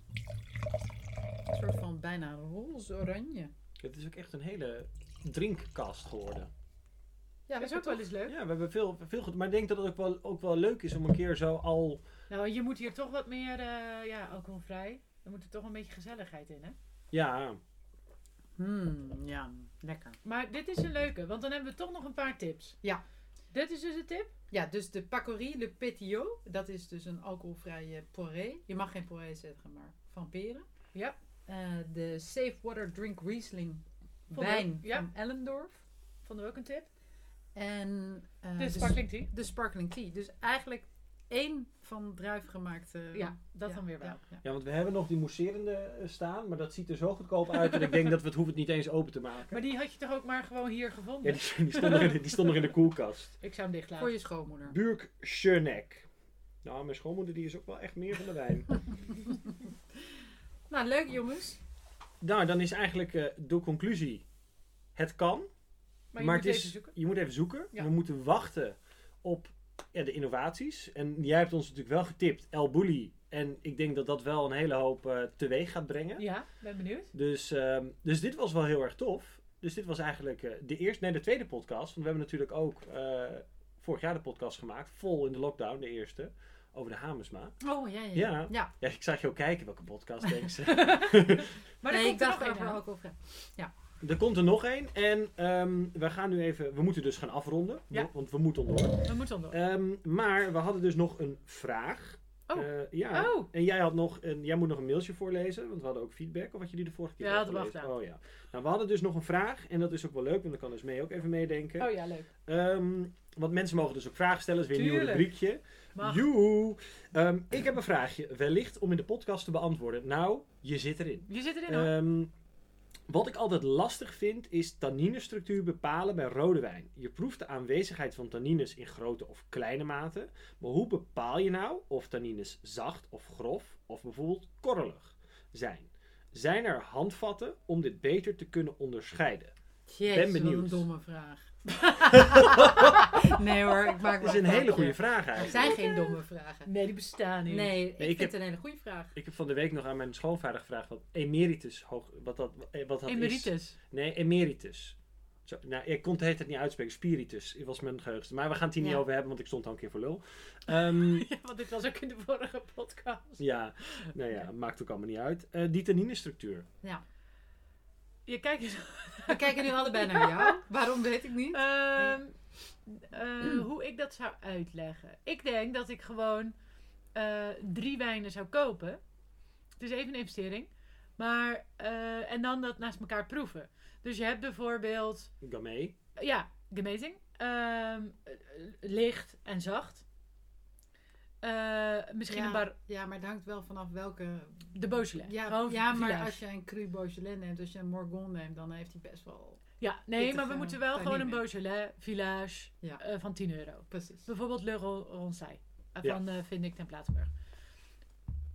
Een soort van bijna roze-oranje. Het is ook echt een hele drinkkast geworden. Ja, Dat is ook wel eens leuk. Ja, we hebben veel, veel goed. Maar ik denk dat het ook wel, ook wel leuk is om een keer zo al... Nou, je moet hier toch wat meer, eh, ja, alcoholvrij. Er moet er toch een beetje gezelligheid in, hè? Ja, Hmm, ja, lekker. Maar dit is een leuke, want dan hebben we toch nog een paar tips. Ja. Dit is dus een tip. Ja, dus de Pacorie Le Pétillots, dat is dus een alcoholvrije poré. Je mag geen poré zetten, maar van peren. Ja. Eh, de Safe Water Drink Riesling wijn ja. van Ellendorf. Vonden we ook een tip. En eh, de sparkling tea. de sparkling tea. Dus eigenlijk één van druif gemaakte. Ja, dat dan weer wel. Ja, ja. Ja, want we hebben nog die mousserende eh, staan, maar dat ziet er zo goedkoop uit dat ik denk dat we het hoeven het niet eens open te maken. Maar die had je toch ook maar gewoon hier gevonden? Ja, die, die, stond nog in, de- die stond nog in de koelkast. Ik zou hem dicht laten. Voor je schoonmoeder. Burk Schöneck. Nou, mijn schoonmoeder die is ook wel echt meer van de wijn. Nou, leuk jongens. nou, dan is eigenlijk eh, de conclusie. Het kan, Maar je maar moet het is, even zoeken. je moet even zoeken. Ja. We moeten wachten op ja, de innovaties. En jij hebt ons natuurlijk wel getipt, El Bulli. En ik denk dat dat wel een hele hoop eh, teweeg gaat brengen. Ja, ben benieuwd. Dus, ehm, dus dit was wel heel erg tof. Dus dit was eigenlijk eh, de eerste, nee, de tweede podcast. Want we hebben natuurlijk ook eh, vorig jaar de podcast gemaakt. Vol in de lockdown, de eerste. Over de Hamersma. Oh, ja, ja. Ja. ja. Ja, ik zag je ook kijken welke podcast, denk ze. Maar nee, ik komt er dacht nog over alcoholvrij. Er komt er nog één. En ehm, we gaan nu even, we moeten dus gaan afronden. Ja. Want we moeten door. We moeten onder. Ehm, maar we hadden dus nog een vraag. Oh. Eh, ja. Oh. En jij, had nog een, jij moet nog een mailtje voorlezen, want we hadden ook feedback. Of had je die de vorige keer Ja, dat gelezen? gedaan. Oh ja. Nou, we hadden dus nog een vraag. En dat is ook wel leuk, want dan kan dus mee ook even meedenken. Oh ja, leuk. Ehm, want mensen mogen dus ook vragen stellen. Dat is weer een nieuw Tuurlijk. rubriekje. Joehoe. Ik heb een vraagje. Wellicht om in de podcast te beantwoorden. Nou, je zit erin. Je zit erin hoor. Wat ik altijd lastig vind, is tanninestructuur bepalen bij rode wijn. Je proeft de aanwezigheid van tannines in grote of kleine mate. Maar hoe bepaal je nou of tannines zacht of grof of bijvoorbeeld korrelig zijn? Zijn er handvatten om dit beter te kunnen onderscheiden? Jezus, Ben wat benieuwd. een domme vraag. nee hoor, ik maak Dat is een hele goede vraag Er eigenlijk. zijn geen domme vragen. Nee, die bestaan niet. Nee, ik ik vind heb- het een hele goede vraag. Ik heb van de week nog aan mijn schoonvader gevraagd wat emeritus hoog, wat dat, eh, wat dat is. Emeritus. Nee, emeritus. Zo, nou, ik kon het niet uitspreken. Spiritus was mijn geheugen. Maar we gaan het hier niet Ja. over hebben, want ik stond al een keer voor lul. Ehm, Ja, want dit was ook in de vorige podcast. ja, nou ja, maakt ook allemaal niet uit. Eh die tanninestructuur. Je kijkt. We kijken nu allebei naar jou. Waarom weet ik niet. Ehm, eh, hoe ik dat zou uitleggen. Ik denk dat ik gewoon eh, drie wijnen zou kopen. Het is even een investering. Maar, eh, en dan dat naast elkaar proeven. Dus je hebt bijvoorbeeld, Gamay. ja, gemazing. ehm, eh, licht en zacht. Eh, misschien ja, een bar, ja, maar het hangt wel vanaf welke... de Beaujolais. Ja, maar village. als je een Cru Beaujolais neemt, als je een Morgon neemt, dan heeft hij best wel... Ja, nee, pittige maar we moeten wel gewoon een. Beaujolais village Ja, eh, van 10 euro. precies. Bijvoorbeeld Le Ro- Ronsay eh, Ja. van eh Vind ik ten Platenburg.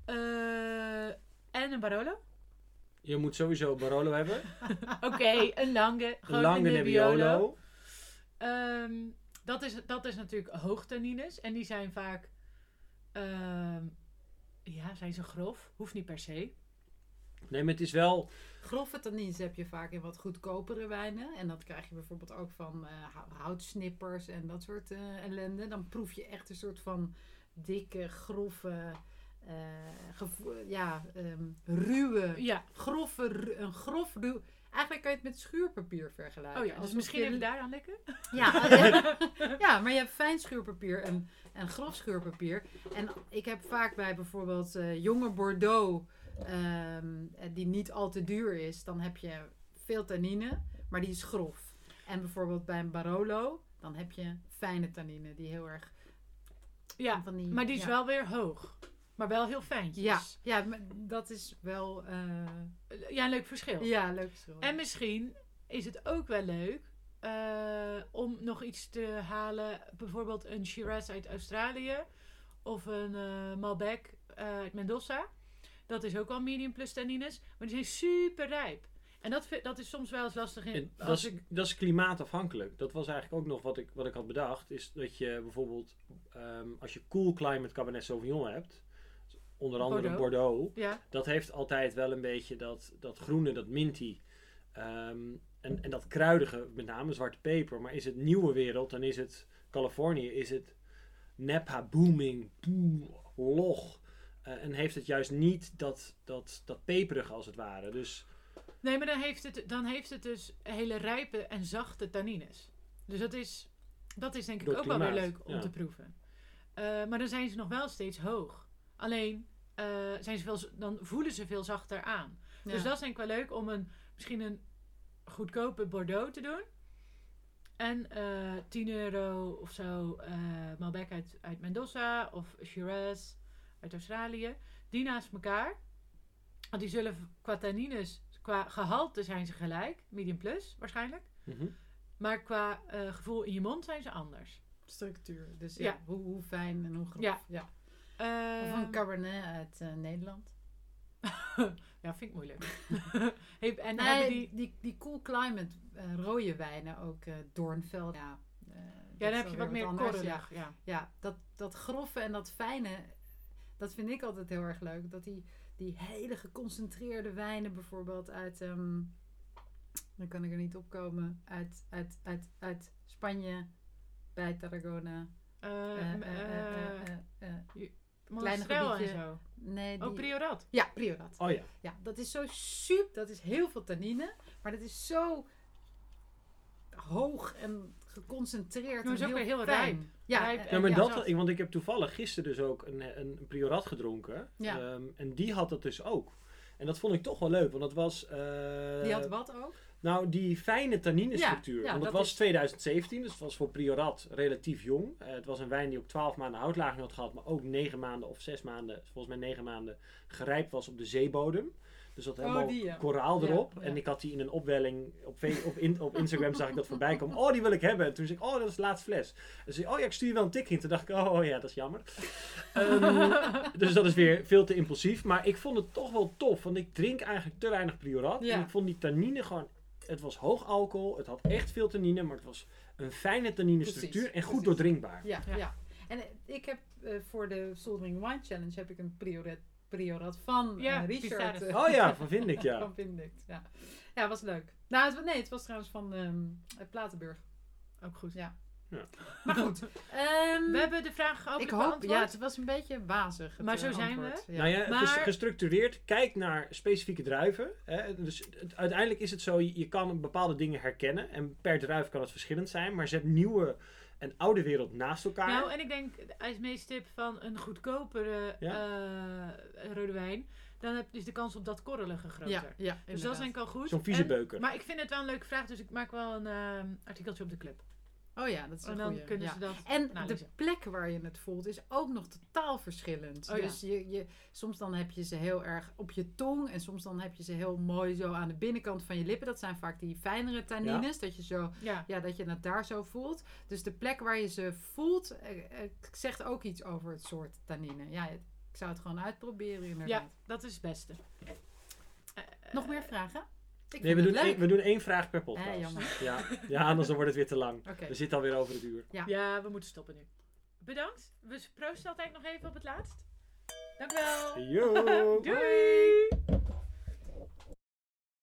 Eh, en een Barolo. Je moet sowieso Barolo hebben. Oké, een lange. Gewoon Lange een Nebbiolo. Nebbiolo. Ehm, dat, is, dat is natuurlijk hoogtannines. En die zijn vaak... ehm, ja, zijn ze grof? Hoeft niet per se. Nee, maar het is wel... Grove tannines heb je vaak in wat goedkopere wijnen. En dat krijg je bijvoorbeeld ook van eh, hou- houtsnippers en dat soort eh, ellende. Dan proef je echt een soort van dikke, grove, eh, gevo- ja, ehm, ruwe, Ja. grove, een grof ruw... Eigenlijk kan je het met schuurpapier vergelijken. Oh ja, dus Alsof misschien je- even daaraan likken. Ja, ja, maar je hebt fijn schuurpapier en, en grof schuurpapier. En ik heb vaak bij bijvoorbeeld eh, jonge Bordeaux, ehm, eh, die niet al te duur is, dan heb je veel tannine, maar die is grof. En bijvoorbeeld bij een Barolo, dan heb je fijne tannine, die heel erg Ja, van die... maar die is ja. wel weer hoog. Maar wel heel fijntjes. Ja, ja, maar dat is wel... eh, Ja, een leuk verschil. ja, leuk verschil. En misschien is het ook wel leuk eh, om nog iets te halen. Bijvoorbeeld een Shiraz uit Australië. Of een eh, Malbec eh, uit Mendoza. Dat is ook al medium plus tannines. Maar die zijn super rijp. En dat, vind- dat is soms wel eens lastig. In, En dat, als is, ik, dat is klimaatafhankelijk. Dat was eigenlijk ook nog wat ik, wat ik had bedacht. Is dat je bijvoorbeeld, ehm, als je cool climate Cabernet Sauvignon hebt, onder andere Bordeaux. Bordeaux, ja, dat heeft altijd wel een beetje dat, dat groene, dat minty. ehm, en, en dat kruidige, met name zwarte peper. Maar is het nieuwe wereld, dan is het Californië, is het Napa booming, boom, log. Eh, en heeft het juist niet dat, dat, dat peperige als het ware. Dus nee, maar dan heeft, het, dan heeft het dus hele rijpe en zachte tannines. Dus dat is, dat is denk ik Door ook wel weer leuk om ja. te proeven. Eh, maar dan zijn ze nog wel steeds hoog. Alleen eh, zijn ze veel, dan voelen ze veel zachter aan. Ja. Dus dat is denk ik wel leuk om een, misschien een goedkope Bordeaux te doen. En eh 10 euro of zo eh Malbec uit, uit Mendoza of Shiraz uit Australië. Die naast elkaar. Want die zullen qua tannines, qua gehalte zijn ze gelijk. Medium plus waarschijnlijk. mhm. Maar qua eh, gevoel in je mond zijn ze anders. structuur. Dus ja, Ja. Hoe, hoe fijn en hoe grof. Ja. ja. Ehm, Of een Cabernet uit eh, Nederland. ja, vind ik moeilijk. Hey, en Nee, hebben die, die... die, cool climate eh, rode wijnen, ook eh Doornveld. Ja, Ja, dan heb je wat meer korrelig. Ja, Ja. ja dat, dat grove en dat fijne, dat vind ik altijd heel erg leuk. Dat die, die hele geconcentreerde wijnen bijvoorbeeld uit, ehm, dan kan ik er niet opkomen, uit, uit, uit, uit Spanje, bij Tarragona. Eh, m- Monastrell en gebiedje. zo. nee, die, Oh, Priorat. ja, Priorat. Oh ja. Ja, dat is zo super. Dat is heel veel tannine. Maar dat is zo hoog en geconcentreerd. Maar het is en ook weer heel rijp. Ja, Rijp Ja, maar ja, dat, want ik heb toevallig gisteren dus ook een, een, een priorat gedronken. Ja. Ehm, en die had dat dus ook. En dat vond ik toch wel leuk, want dat was... eh, Die had wat ook? Nou, die fijne tanninestructuur. Ja, ja, want dat, dat was is- 2017, dus het was voor priorat relatief jong. Eh, het was een wijn die ook 12 maanden houtlaging had gehad, maar ook 9 maanden of 6 maanden, volgens mij 9 maanden, gerijpt was op de zeebodem. Dus dat helemaal Oh, die, ja. koraal erop. ja. En ik had die in een opwelling, op, Fe- op, in- op Instagram zag ik dat voorbij komen. Oh, die wil ik hebben. En toen zei ik, oh, dat is de laatste fles. En zei oh ja, ik stuur je wel een tik in. Toen dacht ik, oh ja, dat is jammer. Ehm, dus dat is weer veel te impulsief. Maar ik vond het toch wel tof, want ik drink eigenlijk te weinig priorat. Ja. En ik vond die tannine gewoon, het was hoog alcohol, het had echt veel tannine, maar het was een fijne tannine structuur Precies, en goed precies. doordrinkbaar. Ja, Ja. ja. En eh, ik heb eh, voor de Soldering Wine Challenge heb ik een priorat, priorat van Ja, eh, Richard. Pistaris. eh, Oh ja, van vind ik ja. van Vindict. Ja. ja, was leuk. Nou, het, nee, het was trouwens van ehm, eh, Platenburg. Ook goed. Ja. Maar goed. ehm, We hebben de vraag ook ik hoop, ja, het was een beetje wazig. Maar zo eh, zijn we. Ja. Nou ja, Maar- gestructureerd, kijk naar specifieke druiven. Hè. Dus het- uiteindelijk is het zo, je, je kan bepaalde dingen herkennen. En per druif kan het verschillend zijn. Maar zet nieuwe en oude wereld naast elkaar. Nou, en ik denk, als meest tip van een goedkopere eh, rode wijn, dan heb je dus de kans op dat korrelige groter. ja, ja, dus dat is denk ik al goed. Zo'n vieze En- beuker. Maar ik vind het wel een leuke vraag, dus ik maak wel een ehm, artikeltje op de club. Oh ja, dat is En een dan goeie. kunnen ja. ze dat En de nalezen. plek waar je het voelt is ook nog totaal verschillend. Oh ja. Dus je, je, soms dan heb je ze heel erg op je tong en soms dan heb je ze heel mooi zo aan de binnenkant van je lippen. Dat zijn vaak die fijnere tannines, dat je zo Ja. dat je het daar zo voelt. Dus de plek waar je ze voelt, eh, eh, zegt ook iets over het soort tannine. Ja, ik zou het gewoon uitproberen inderdaad. ja, dat is het beste. Nog meer vragen? Ik nee, we doen, één, we doen één vraag per podcast. Eh, jammer. Ja. ja, anders dan wordt het weer te lang. We zitten alweer over het uur. Ja. Ja, we moeten stoppen nu. Bedankt. We proosten altijd nog even op het laatst. Dank u wel. Yo! Doei!